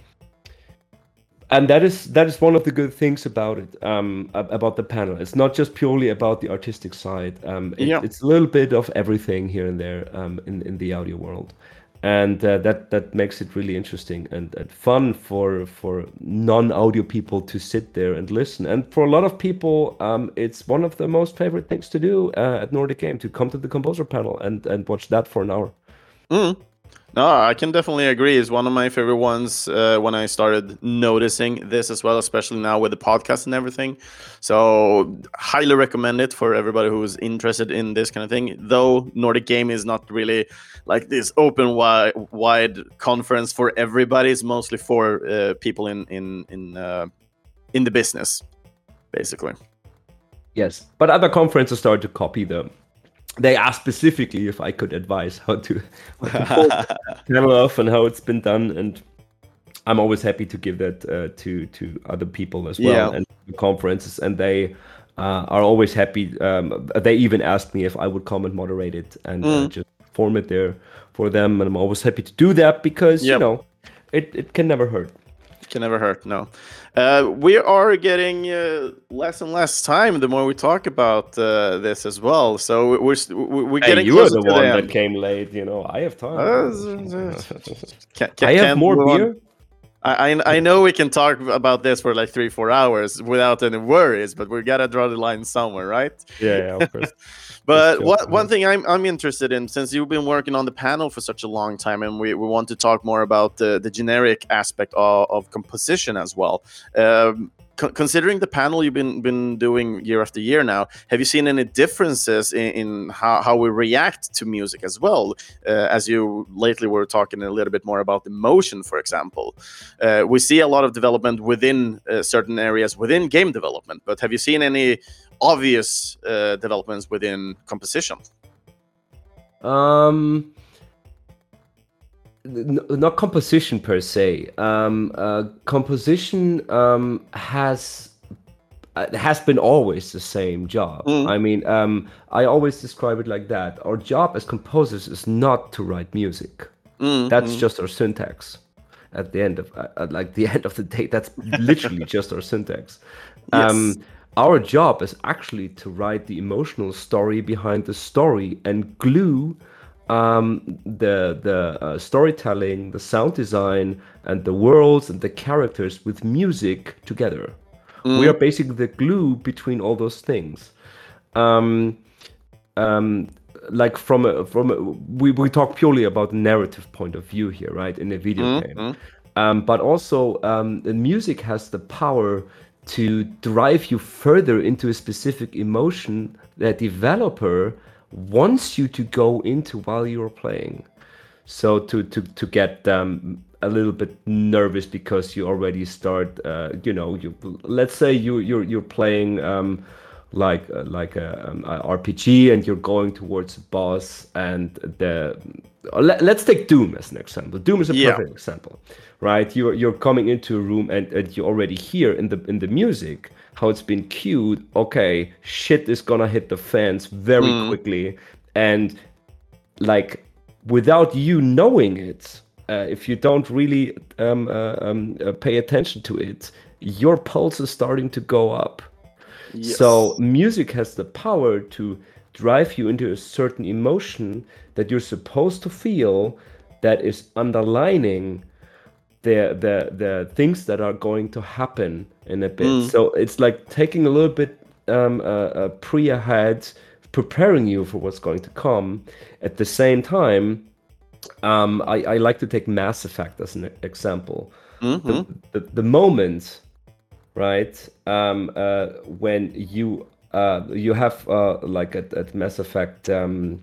and that is that is one of the good things about it um, about the panel. It's not just purely about the artistic side. Um, it-
Yeah.
It's a little bit of everything here and there um, in in the audio world, and uh, that that makes it really interesting and, and fun for for non audio people to sit there and listen. And for a lot of people, um, it's one of the most favorite things to do uh, at Nordic Game to come to the composer panel and and watch that for an hour.
Mm. No, I can definitely agree. It's one of my favorite ones uh, when I started noticing this as well, especially now with the podcast and everything. So, highly recommend it for everybody who's interested in this kind of thing. Though Nordic Game is not really like this open wide, wide conference for everybody. It's mostly for uh, people in in in uh, in the business, basically.
Yes, but other conferences started to copy them. They asked specifically if I could advise how to, how to off and how it's been done, and I'm always happy to give that uh, to to other people as well
Yeah.
and conferences, and they uh, are always happy. Um, they even asked me if I would come and moderate it and uh,
Mm.
just form it there for them, and I'm always happy to do that because you know it, it can never hurt.
can never hurt no uh, we are getting uh, less and less time the more we talk about uh, this as well so we're we're
Hey,
getting
you are the one
the
that came late. You know, I have time.
Uh, Can- can-
I have more beer.
I, I I know we can talk about this for like three four hours without any worries but we gotta draw the line somewhere right
Yeah, yeah, of course.
But what, one thing I'm, I'm interested in, since you've been working on the panel for such a long time, and we, we want to talk more about the, the generic aspect of, of composition as well. Um, co- considering the panel you've been, been doing year after year now, have you seen any differences in, in how, how we react to music as well? Uh, as you lately were talking a little bit more about emotion, for example. Uh, we see a lot of development within uh, certain areas within game development, but have you seen any obvious uh, developments within composition.
Um, not composition per se. Um, uh, composition um, has uh, has been always the same job.
Mm.
I mean, um, I always describe it like that. Our job as composers is not to write music.
Mm,
That's
mm.
just our syntax. At the end of uh, uh, like the end of the day, that's literally just our syntax. Um,
Yes.
our job is actually to write the emotional story behind the story and glue um, the the uh, storytelling, the sound design, and the worlds and the characters with music together. We are basically the glue between all those things. Um, um, like from a from a, we we talk purely about narrative point of view here, right? In a video game, um, but also um, the music has the power to drive you further into a specific emotion that developer wants you to go into while you're playing. So to to to get um, a little bit nervous because you already start, uh, you know, you let's say you you're you're playing. Um, like uh, like a, um, a, RPG and you're going towards a boss and the uh, let, us take Doom as an example. Doom is a yeah. perfect example, right? You're you're coming into a room and, and you already hear in the in the music how it's been cued. Okay, shit is gonna hit the fans very mm. quickly, and like without you knowing it, uh, if you don't really um, uh, um, uh, pay attention to it, your pulse is starting to go up Yes. So music has the power to drive you into a certain emotion that you're supposed to feel that is underlining the the the things that are going to happen in a bit. Mm. So it's like taking a little bit um, uh, uh, pre ahead, preparing you for what's going to come. At the same time, um, I, I like to take Mass Effect as an example. Mm-hmm. The, the, the moment right? Um, uh, when you uh, you have uh, like at, at Mass Effect, um,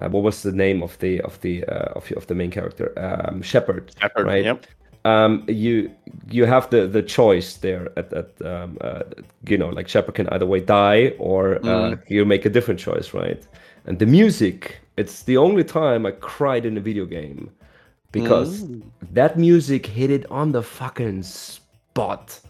uh, what was the name of the of the uh, of, of the main character? Um, Shepard.
Shepard.
Right.
Yep.
Um, you you have the the choice there at at um, uh, you know like Shepard can either way die or mm. you make a different choice, right? And the music, it's the only time I cried in a video game because mm. that music hit it on the fucking spot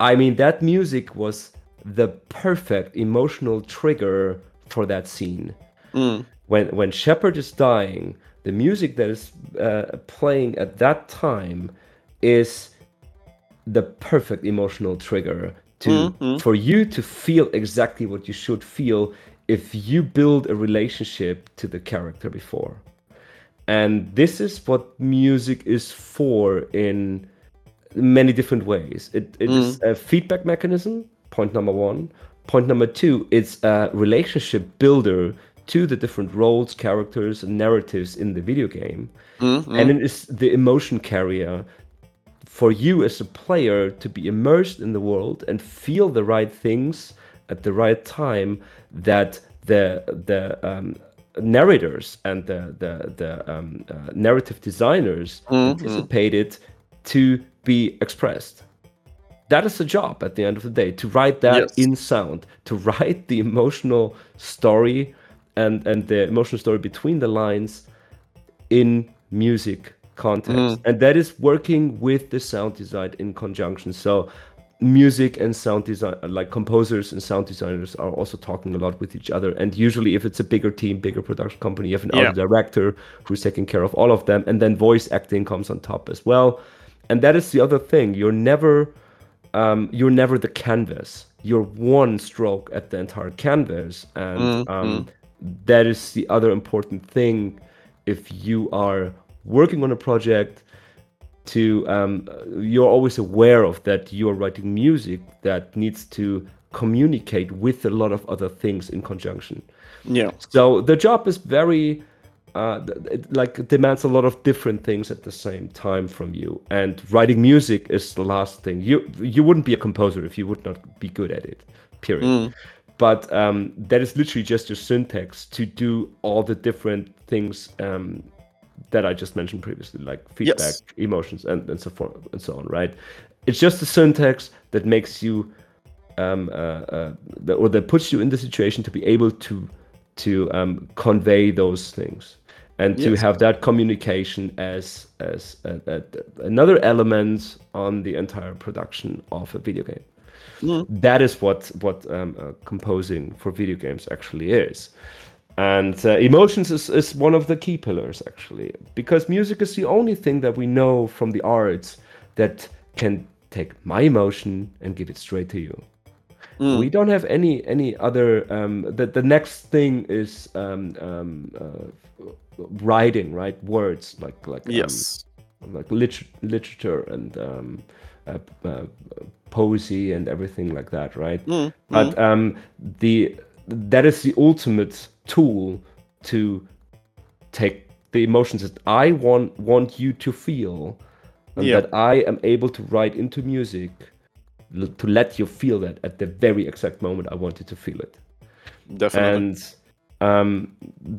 I mean, that music was the perfect emotional trigger for that scene. Mm. When when Shepard is dying, the music that is uh, playing at that time is the perfect emotional trigger to mm-hmm. for you to feel exactly what you should feel if you build a relationship to the character before. And this is what music is for in many different ways. It, it mm. is a feedback mechanism, point number one. Point number two, it's a relationship builder to the different roles, characters, and narratives in the video game. Mm-hmm. And it is the emotion carrier for you as a player to be immersed in the world and feel the right things at the right time that the the um, narrators and the the, the um, uh, narrative designers mm-hmm. anticipated to be expressed. That is the job at the end of the day to write that yes. in sound, to write the emotional story and and the emotional story between the lines in music context. Mm. And that is working with the sound design in conjunction. So music and sound design like composers and sound designers are also talking a lot with each other and usually if it's a bigger team bigger production company you have an yeah. art director who's taking care of all of them and then voice acting comes on top as well and that is the other thing. You're never um, you're never the canvas. You're one stroke at the entire canvas. And mm-hmm. um, that is the other important thing. If you are working on a project to um, you're always aware of that you're writing music that needs to communicate with a lot of other things in conjunction.
Yeah.
So the job is very uh, it like demands a lot of different things at the same time from you. And writing music is the last thing. You you wouldn't be a composer if you would not be good at it. Period. Mm. But um, that is literally just your syntax to do all the different things um, that I just mentioned previously, like feedback, yes. emotions, and, and so forth and so on. Right? It's just the syntax that makes you, um, uh, uh, or that puts you in the situation to be able to to um, convey those things and to have that communication as as a, a, another element on the entire production of a video game. Mm. That is what what um, uh, composing for video games actually is, and uh, emotions is, is one of the key pillars actually because music is the only thing that we know from the arts that can take my emotion and give it straight to you. Mm. We don't have any any other. Um, the the next thing is um, um, uh, writing, right? Words like like
um, yes,
like lit- literature and um, uh, uh, poesy and everything like that, right? Mm. But mm. um, the that is the ultimate tool to take the emotions that I want want you to feel and
Yeah.
that I am able to write into music to let you feel that at the very exact moment I wanted to feel it.
Definitely.
And um,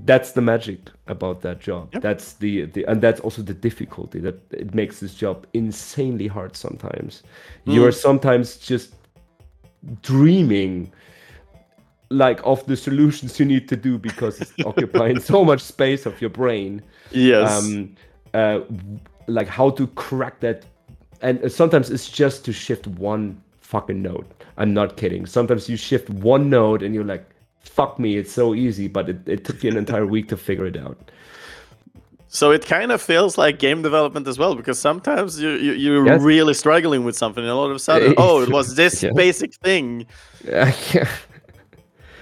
that's the magic about that job.
Yep.
That's the, the and that's also the difficulty that it makes this job insanely hard sometimes. You
Mm.
are sometimes just dreaming like of the solutions you need to do because it's occupying so much space of your brain
yes.
um uh like how to crack that and uh, sometimes it's just to shift one fucking note i'm not kidding sometimes you shift one note and you're like fuck me it's so easy but it, it took you an entire week to figure it out
So it kind of feels like game development as well, because sometimes you, you you're
Yes.
really struggling with something, and all of a sudden, oh, it was this
Yeah.
basic thing.
Yeah.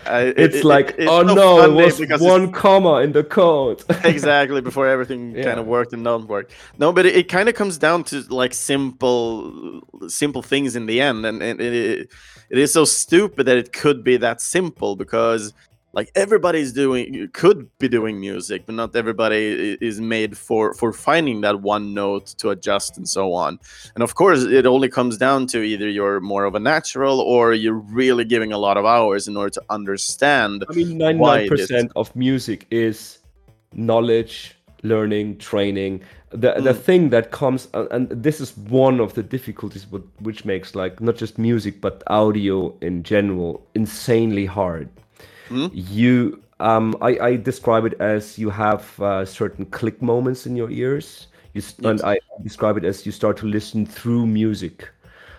Uh, it-
it's
it-
like
it- it's
oh no it was one comma in the code
exactly before everything
Yeah.
kind of worked and don't work. No, but it, it kind of comes down to like simple, simple things in the end, and, and it, it is so stupid that it could be that simple because like everybody's doing could be doing music, but not everybody is made for for finding that one note to adjust and so on. And of course, it only comes down to either you're more of a natural or you're really giving a lot of hours in order to understand.
I mean,
why
ninety-nine
it is.
percent of music is knowledge, learning, training. The the
Mm.
thing that comes, uh, and this is one of the difficulties, which makes like not just music but audio in general insanely hard.
Mm.
You, um, I, I describe it as you have uh, certain click moments in your ears. You, s- and I describe it as you start to listen through music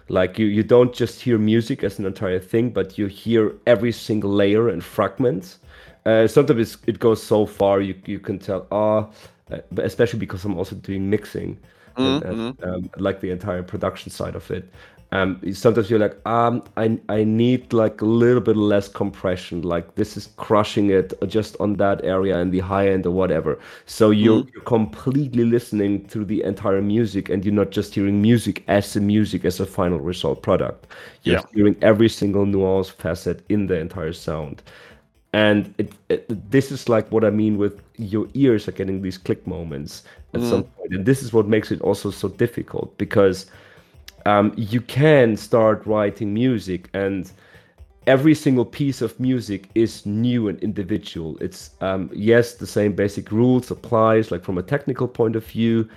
like you you don't just hear music as an entire thing but you hear every single layer and fragment uh, sometimes it's, it goes so far you you can tell ah uh, but especially because i'm also doing mixing and, and, um, like the entire production side of it. Um, sometimes you're like um I, I need like a little bit less compression. Like this is crushing it just on that area and the high end or whatever. So you're, you're completely listening to the entire music and you're not just hearing music as the music as a final result product. You're
Yeah.
hearing every single nuance facet in the entire sound and it, it, this is like what I mean with your ears are getting these click moments at some point, and this is what makes it also so difficult because um, you can start writing music and every single piece of music is new and individual. It's um, yes the same basic rules applies like from a technical point of view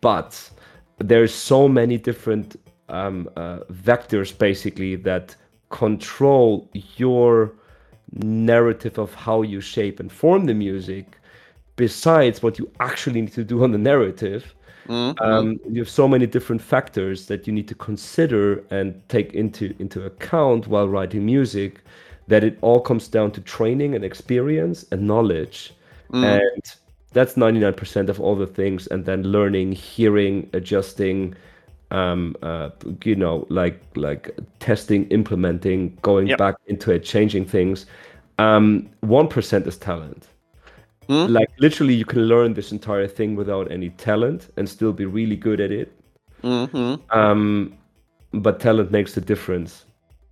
but there's so many different um, uh, vectors basically that control your narrative of how you shape and form the music besides what you actually need to do on the narrative. Um, you have so many different factors that you need to consider and take into into account while writing music that it all comes down to training and experience and knowledge. And that's 99% of all the things and then learning hearing adjusting um uh you know like like testing implementing going
Yep.
back into it changing things um 1% is talent
Hmm?
like literally you can learn this entire thing without any talent and still be really good at it
hmm
um but talent makes the difference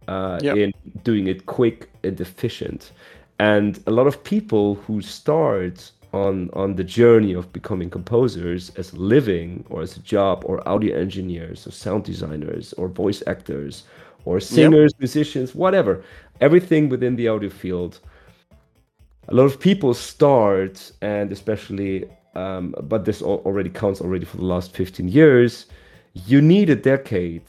uh
Yep.
in doing it quick and efficient and a lot of people who start on on the journey of becoming composers as living or as a job or audio engineers or sound designers or voice actors or singers musicians whatever. Everything within the audio field. A lot of people start and especially um, but this already counts already for the last 15 years. You need a decade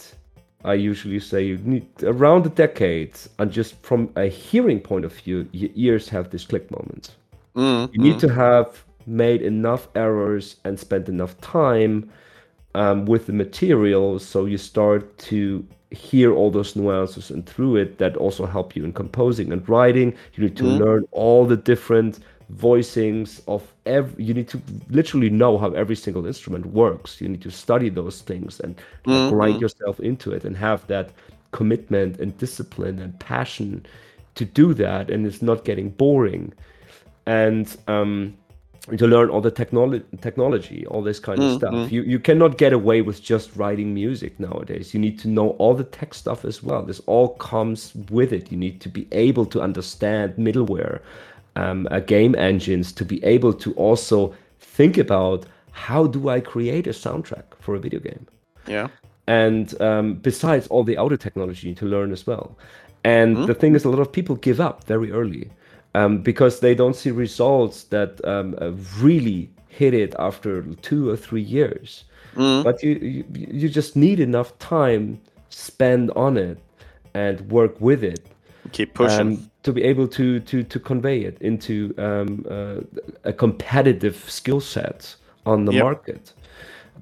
i usually say you need around a decade. And just from a hearing point of view your ears have this click moment
mm
you need to have made enough errors and spent enough time um, with the material so you start to hear all those nuances and through it that also help you in composing and writing you need to
Mhm.
learn all the different voicings of every you need to literally know how every single instrument works you need to study those things and like, grind
Mhm.
yourself into it and have that commitment and discipline and passion to do that and it's not getting boring and um to learn all the technology technology all this kind of
Mm,
stuff
mm.
you you cannot get away with just writing music nowadays you need to know all the tech stuff as well this all comes with it you need to be able to understand middleware um, uh, game engines to be able to also think about how do i create a soundtrack for a video game
Yeah.
And um, besides all the audio technology to learn as well. And
Mhm.
the thing is, a lot of people give up very early um, because they don't see results that um, uh, really hit it after two or three years.
Mm.
But you, you you just need enough time spend on it and work with it
Keep pushing.
um, to be able to to to convey it into um, uh, a competitive skill set on the
Yep.
market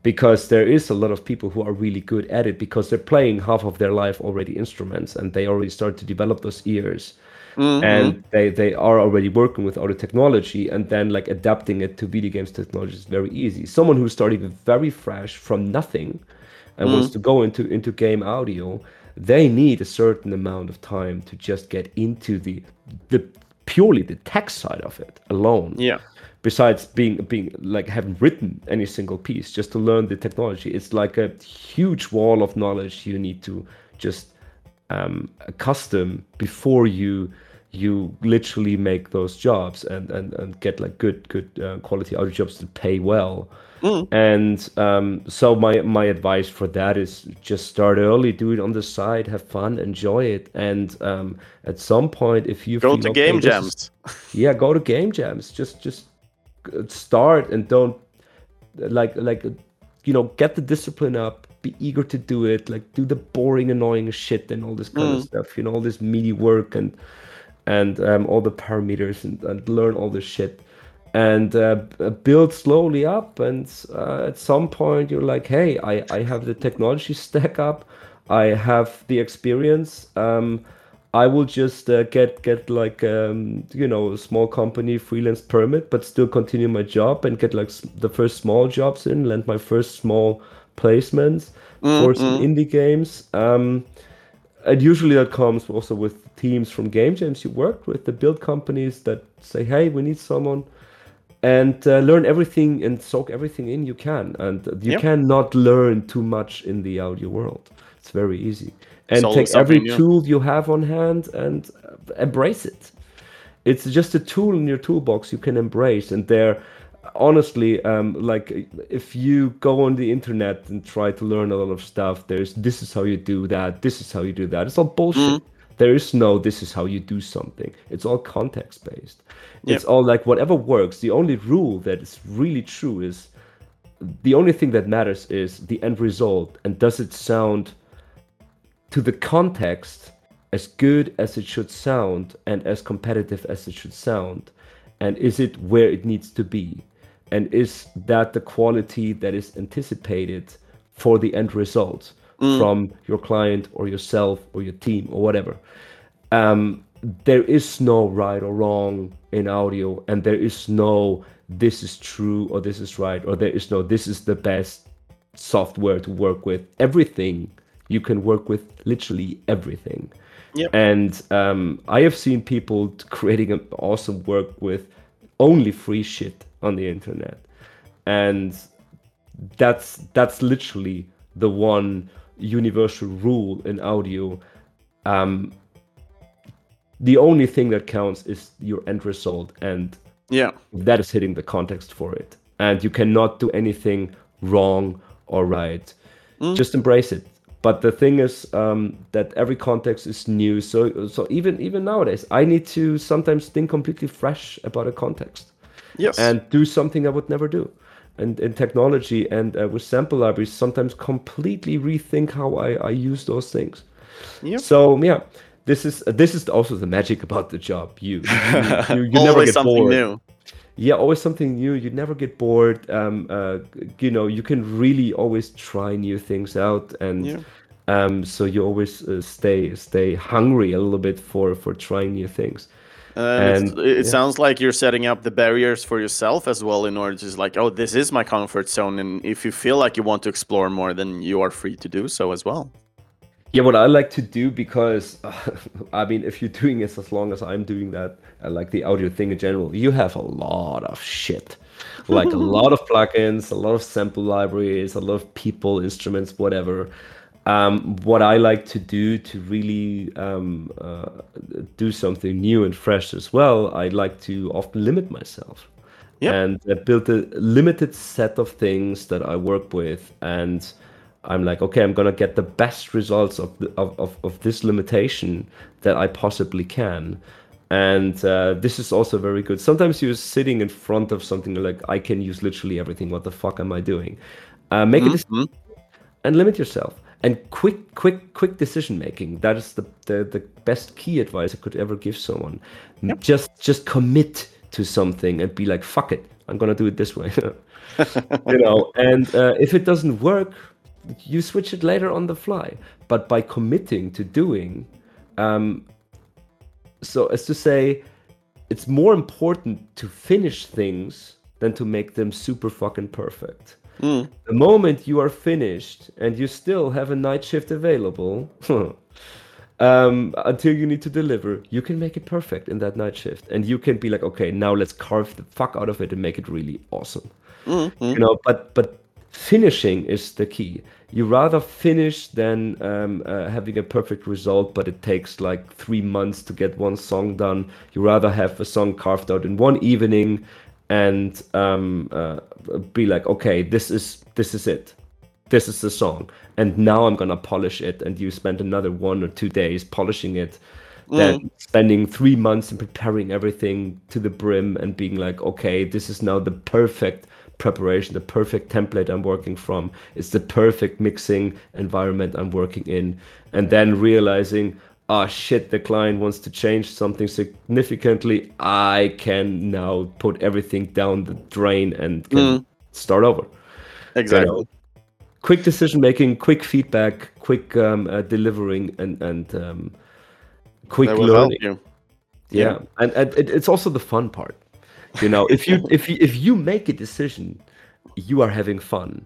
because there is a lot of people who are really good at it because they're playing half of their life already instruments and they already start to develop those ears
Mhm.
and they they are already working with audio technology and then like adapting it to video games technology is very easy someone who's starting very fresh from nothing and wants to go into into game audio they need a certain amount of time to just get into the the purely the tech side of it alone
yeah.
besides being being like having written any single piece just to learn the technology it's like a huge wall of knowledge you need to just um, accustom before you you literally make those jobs and and, and get like good good uh, quality audio jobs to pay well
Mm.
and um, so my my advice for that is just start early do it on the side have fun enjoy it and um, at some point if you
Go to
okay,
game
this is-
jams.
yeah go to game jams just just start and don't like like you know get the discipline up be eager to do it like do the boring annoying shit and all this kind of
Mm.
stuff you know all this meaty work and and um, all the parameters and, and learn all this shit. And uh, build slowly up and uh, at some point you're like hey I, I have the technology stack up. I have the experience. Um, i will just uh, get get like um, you know a small company freelance permit but still continue my job and get like the first small jobs in land my first small placements for some indie games. Um, and usually that comes also with teams from game jams. You worked with the build companies that say hey we need someone and uh, learn everything and soak everything in you can. And you
Yep.
cannot learn too much in the audio world. It's very easy. And take every
new.
tool you have on hand and uh, embrace it. It's just a tool in your toolbox you can embrace and there honestly um, like if you go on the internet and try to learn a lot of stuff there's this is how you do that this is how you do that. It's all bullshit. There is no this is how you do something. It's all context based it's all like whatever works. The only rule that is really true is the only thing that matters is the end result. And does it sound to the context as good as it should sound and as competitive as it should sound? And is it where it needs to be and is that the quality that is anticipated for the end result from your client or yourself or your team or whatever? Um, there is no right or wrong in audio and there is no this is true or this is right or there is no this is the best software to work with. Everything you can work with literally everything.
Yep.
and um, i have seen people creating an awesome work with only free shit on the internet. And that's that's literally the one universal rule in audio. Um, the only thing that counts is your end result and
Yeah.
that is hitting the context for it. And you cannot do anything wrong or right. Just embrace it. But the thing is um, that every context is new. So so even even nowadays i need to sometimes think completely fresh about a context
Yes.
and do something i would never do and in technology and uh, with sample libraries sometimes completely rethink how i, I use those things
Yep.
so yeah this is this is also the magic about the job you you, you, you never
Always
get
something
bored
new.
yeah always something new you never get bored um uh you know you can really always try new things out and
Yeah.
um so you always uh, stay stay hungry a little bit for for trying new things
And,
And,
it
yeah.
sounds like you're setting up the barriers for yourself as well in order to just like, oh, this is my comfort zone. And if you feel like you want to explore more, then you are free to do so as well.
Yeah, what I like to do because I mean, if you're doing this as long as I'm doing that, I like the audio thing in general. You have a lot of shit, like a lot of plugins, a lot of sample libraries, a lot of people, instruments, whatever. Um, what I like to do to really um, uh, do something new and fresh as well, I like to often limit myself
Yep.
and uh, build a limited set of things that I work with and I'm like, okay, I'm gonna get the best results of the, of, of, of this limitation that I possibly can. And uh, this is also very good. Sometimes you're sitting in front of something like, I can use literally everything. What the fuck am I doing? Uh, make mm-hmm. it and limit yourself. And quick, quick, quick decision making. That is the, the, the best key advice I could ever give someone. Yep. Just just commit to something and be like, fuck it, I'm gonna do it this way. you know, and uh, if it doesn't work, you switch it later on the fly. But by committing to doing, um, so as to say, it's more important to finish things than to make them super fucking perfect. Mm. The moment you are finished and you still have a night shift available, um, until you need to deliver, you can make it perfect in that night shift, and you can be like, okay, now let's carve the fuck out of it and make it really awesome. Mm-hmm. You know, but but finishing is the key. You rather finish than um, uh, having a perfect result, but it takes like three months to get one song done. You rather have a song carved out in one evening and um, uh, be like, okay, this is this is it, this is the song, and now I'm gonna polish it. And you spend another one or two days polishing it, mm. then spending three months in preparing everything to the brim and being like, okay, this is now the perfect preparation, the perfect template I'm working from. It's the perfect mixing environment I'm working in. And then realizing, oh shit, the client wants to change something significantly. I can now put everything down the drain and mm. start over.
Exactly. You know,
quick decision making, quick feedback, quick um, uh, delivering, and and um, quick learning. Yeah. yeah, and, and it, it's also the fun part you know if you if you if you make a decision you are having fun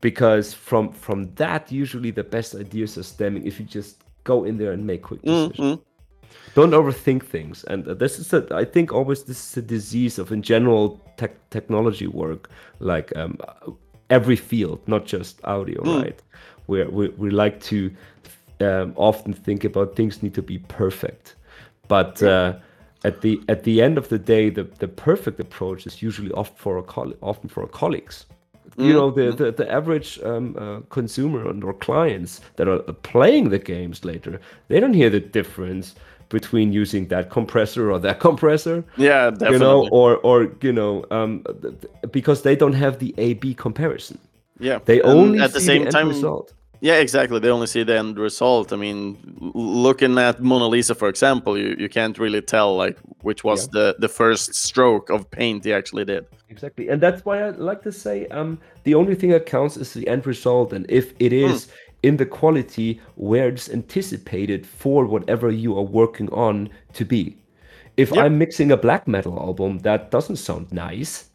because from from that usually the best ideas are stemming if you just go in there and make quick decisions mm-hmm. don't overthink things and this is a, i think always this is a disease of in general tech, technology work like um, every field not just audio mm. right where we, we like to um, often think about things need to be perfect but uh, at the at the end of the day, the, the perfect approach is usually often for a often for colleagues. You know, the the, the average um, uh, consumer or clients that are playing the games later, they don't hear the difference between using that compressor or that compressor.
Yeah, definitely.
You know, or or you know, um, because they don't have the A/B comparison.
Yeah,
they only at the same the time result.
Yeah, exactly. They only see the end result. I mean, looking at Mona Lisa, for example, you, you can't really tell like which was yeah. the the first stroke of paint he actually did.
Exactly, and that's why I like to say um, the only thing that counts is the end result, and if it hmm. Mm. In the quality where it's anticipated for whatever you are working on to be. If yep. I'm mixing a black metal album, that doesn't sound nice.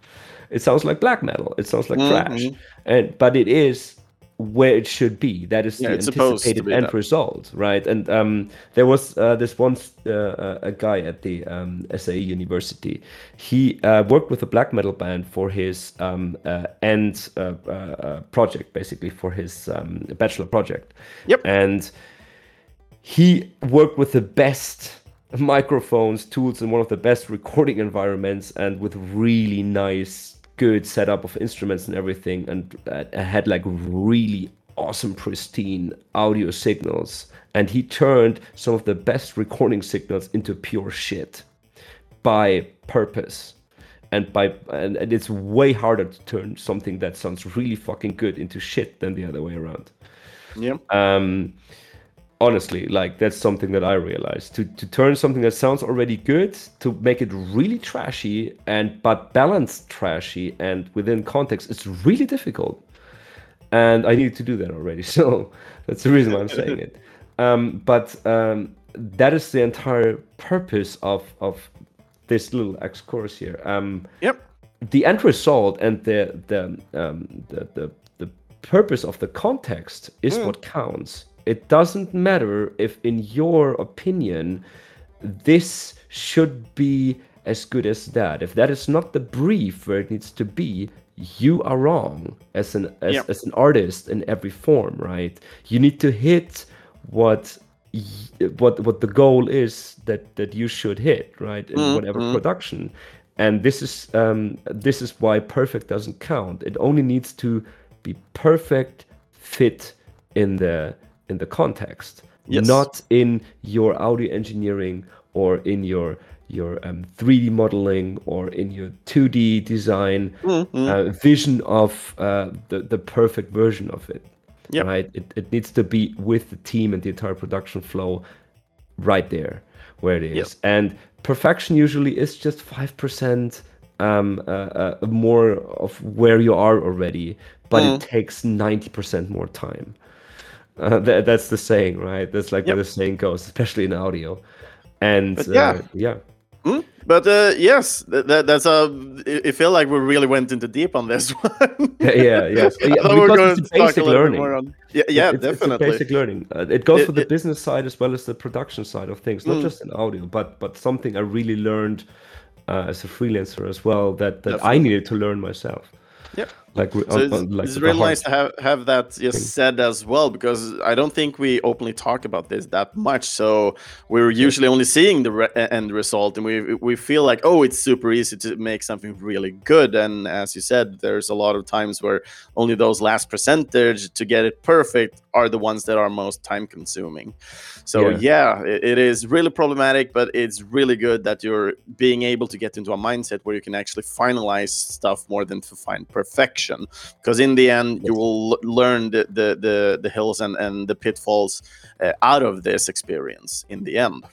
it sounds like black metal. It sounds like mm-hmm. trash. And but it is where it should be. That is yeah, the anticipated end that. result, right? And um, there was uh, this one uh, uh, a guy at the um, SAE University. He uh, worked with a black metal band for his um, uh, end uh, project, basically for his um, bachelor project.
Yep.
And he worked with the best microphones, tools, in one of the best recording environments, and with really nice good setup of instruments and everything, and uh, had like really awesome, pristine audio signals. And he turned some of the best recording signals into pure shit by purpose. And by and, and it's way harder to turn something that sounds really fucking good into shit than the other way around.
Yeah.
Um, honestly like that's something that i realized. To to turn something that sounds already good to make it really trashy and but balanced trashy and within context it's really difficult. And i need to do that already so that's the reason why i'm saying it. Um, but um, that is the entire purpose of of this little X course here. Um,
yep.
the end result and the the um, the, the the purpose of the context is mm. what counts it doesn't matter if, in your opinion, this should be as good as that. If that is not the brief where it needs to be, you are wrong as an as, yep. as an artist in every form, right? You need to hit what what what the goal is that that you should hit, right? In mm, whatever mm. production. And this is um, this is why perfect doesn't count. It only needs to be perfect fit in the in the context,
Yes.
not in your audio engineering or in your your um, 3D modeling or in your 2D design
Mm-hmm.
uh, vision of uh, the the perfect version of it.
Yep.
Right. It it needs to be with the team and the entire production flow right there where it is. And perfection usually is just five percent um, uh, uh, more of where you are already, but
Mm.
it takes ninety percent more time. Uh, that, that's the saying, right? That's like
Yep.
where the saying goes, especially in audio. And
But
uh,
yeah.
yeah,
Mm, But uh, yes, that, that, that's a. It it feel like we really went into deep on this one.
yeah, yes. Yeah,
we were going
it's
to talk a
basic learning.
more on. Yeah, yeah,
it's, it's
definitely.
basic learning. Uh, it goes
It-
for the
it-
business side as well as the production side of things, not
Mm.
just in audio, but but something I really learned uh, as a freelancer as well that that I needed to learn myself.
Yeah.
Like,
So
on-
it's,
on- like
it's really nice to have have that just said as well because I don't think we openly talk about this that much. So we're usually only seeing the re- end result, and we we feel like oh, it's super easy to make something really good. And as you said, there's a lot of times where only those last percentage to get it perfect are the ones that are most time consuming. So
Yeah.
yeah, it, it is really problematic, but it's really good that you're being able to get into a mindset where you can actually finalize stuff more than to find perfection. Because in the end, you will l- learn the, the the the hills and and the pitfalls uh, out of this experience. In the end,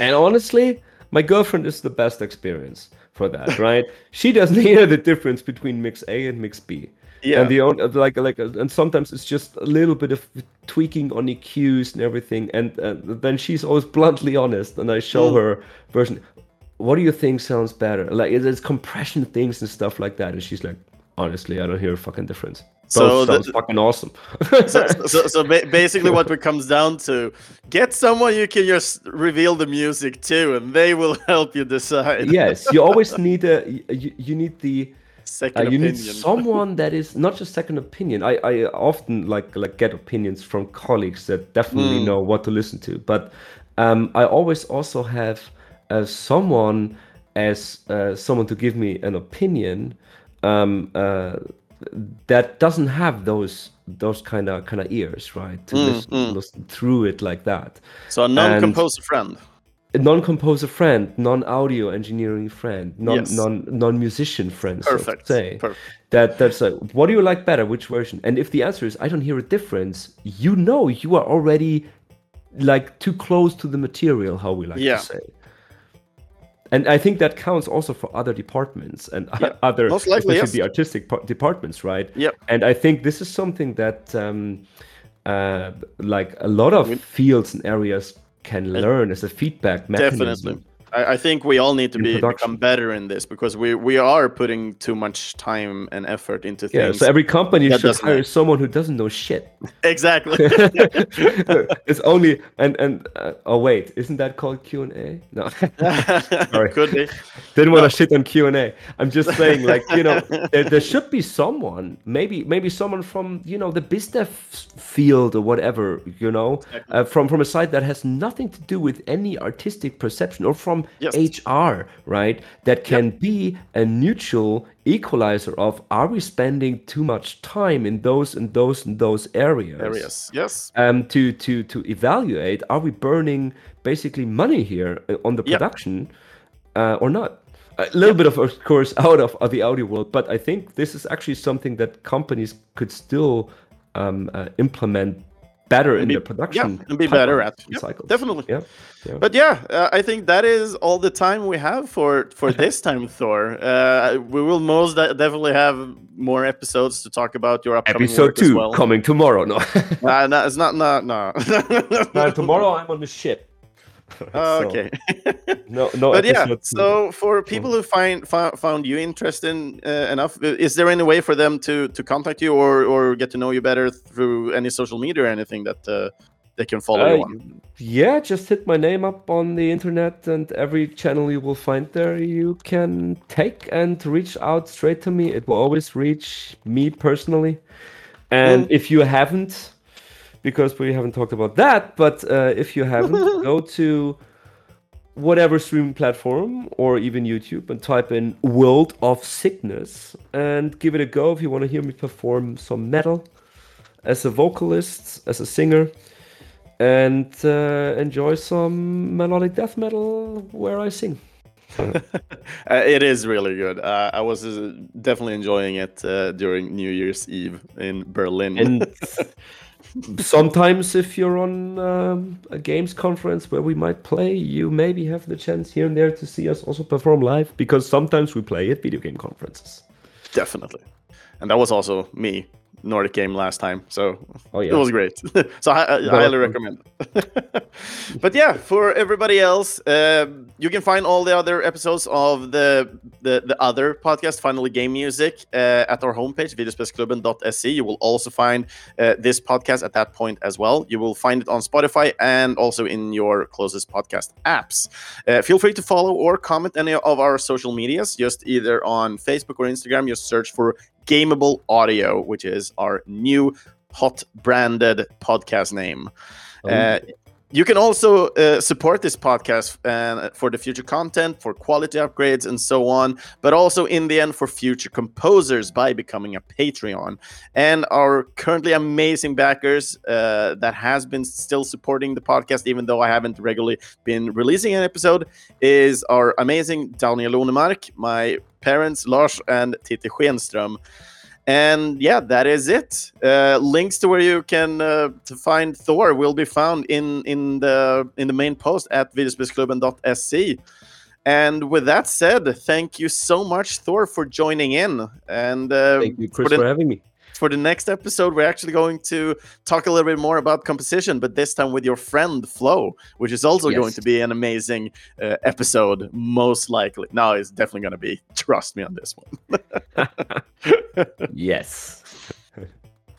And honestly, my girlfriend is the best experience for that, right? she doesn't hear the difference between mix A and mix B.
yeah,
And the on- uh, like like uh, and sometimes it's just a little bit of tweaking on EQs and everything, and uh, then she's always bluntly honest, and I show
Mm.
her version. What do you think sounds better? Like it's compression things and stuff like that, and she's like, honestly, I don't hear a fucking difference.
So
Both
the-
sounds fucking awesome.
so, so, so ba- basically what it comes down to get someone you can just reveal the music to and they will help you decide
yes, you always need a you, you need the
second
Uh, you
opinion
need someone that is not just second opinion. I, I often like like get opinions from colleagues that definitely
Mm.
know what to listen to. But um, I always also have uh, someone as uh, someone to give me an opinion um, uh, that doesn't have those those kind of kind of ears, right? To
Mm,
listen,
mm.
listen through it like that.
so a non-composer friend
A non-composer friend, non-audio engineering friend, non
Yes.
non non-musician friend, so
perfect
say
perfect
that that's like what do you like better which version and if the answer is i don't hear a difference you know you are already like too close to the material how we like
Yeah.
to say and i think that counts also for other departments and
Yeah,
other
most likely,
especially
yes.
the artistic departments right
Yep.
and i think this is something that um uh like a lot of fields and areas can learn as a feedback mechanism
definitely I, I think we all need to be become better in this because we we are putting too much time and effort into things.
yeah so every company should hire
make-
someone who doesn't know shit
exactly
it's only and and uh, oh wait, isn't that called Q and A? No, Sorry.
could be
didn't want
No.
to shit on Q and A. I'm just saying, like you know, there, there should be someone, maybe maybe someone from you know the business field or whatever, you know, uh, from from a side that has nothing to do with any artistic perception or from
Yes.
HR, right? That can be a neutral equalizer of are we spending too much time in those and those and those areas?
areas yes
um, to to to evaluate are we burning basically money here uh, on the
Yep.
production uh, or not a little bit of of course out of, of the audio world but i think this is actually something that companies could still um, uh, implement better in
be-
their production
yeah, and be better at. Yep,
cycles.
definitely.
yeah, yeah.
But yeah, uh, I think that is all the time we have for for this time, Thor. Uh, we will most de- definitely have more episodes to talk about your upcoming
episode two
well.
coming tomorrow no
Uh, no, it's not. No, no.
no tomorrow i'm on the ship
Oh,
So,
okay.
no no
but yeah, so for people who find found you interesting uh, enough, is there any way for them to to contact you or or get to know you better through any social media or anything that uh, they can follow you on?
yeah, just hit my name up on the internet, and every channel you will find there, you can take and reach out straight to me. It will always reach me personally. And
Mm.
if you haven't, because we haven't talked about that, but uh, if you haven't, go to whatever streaming platform or even YouTube and type in World of Sickness and give it a go if you want to hear me perform some metal as a vocalist, as a singer, and uh, enjoy some melodic death metal where I sing.
uh, it is really good. Uh, I was uh, definitely enjoying it uh, during New Year's Eve in Berlin.
And sometimes, if you're on um, a games conference where we might play, you maybe have the chance here and there to see us also perform live because sometimes we play at video game conferences.
Definitely. And that was also me Nordic game last time, so
oh, yeah.
it was great. so I, I highly recommend. but yeah, for everybody else, uh, you can find all the other episodes of the the, the other podcast, Finally Game Music, uh, at our homepage, videospelsklubben.se. You will also find uh, this podcast at that point as well. You will find it on Spotify and also in your closest podcast apps. Uh, feel free to follow or comment any of our social medias, just either on Facebook or Instagram. Just search for Gameable Audio, which is our new hot branded podcast name. Oh. Uh, you can also uh, support this podcast uh, for the future content, for quality upgrades, and so on, but also in the end for future composers by becoming a Patreon. And our currently amazing backers uh, that has been still supporting the podcast, even though I haven't regularly been releasing an episode, is our amazing Daniel Lonemark, my parents, Lars and Titti Schenström. And yeah, that is it. Uh, links to where you can uh, to find Thor will be found in in the in the main post at videospelsklubben.se. And with that said, thank you so much, Thor, for joining in. And
uh, thank you, Chris, for, the, for having me
for the next episode, we're actually going to talk a little bit more about composition, but this time with your friend Flo, which is also yes. going to be an amazing uh, episode, most likely. No, it's definitely going to be. Trust me on this one.
yes.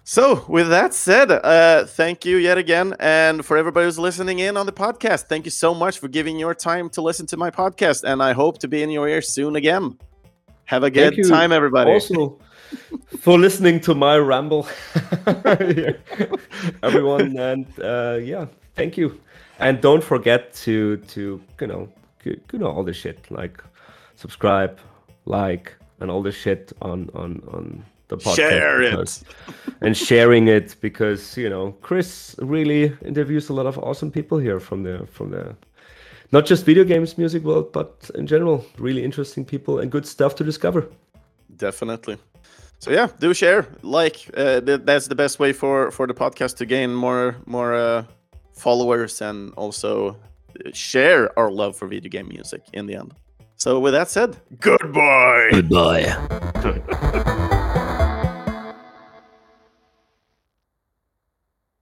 So, with that said, uh, thank you yet again. And for everybody who's listening in on the podcast, thank you so much for giving your time to listen to my podcast. And I hope to be in your ear soon again. Have a good time, everybody.
Also, for listening to my ramble, everyone. And uh, yeah, thank you. And don't forget to to you know you know all the shit like subscribe, like, and all the shit on on on the podcast.
Share it
and sharing it because you know Chris really interviews a lot of awesome people here from the from the not just video games music world but in general really interesting people and good stuff to discover
definitely so yeah, do share, like. Uh, th- that's the best way for for the podcast to gain more more uh, followers and also share our love for video game music in the end. So with that said, goodbye.
Goodbye.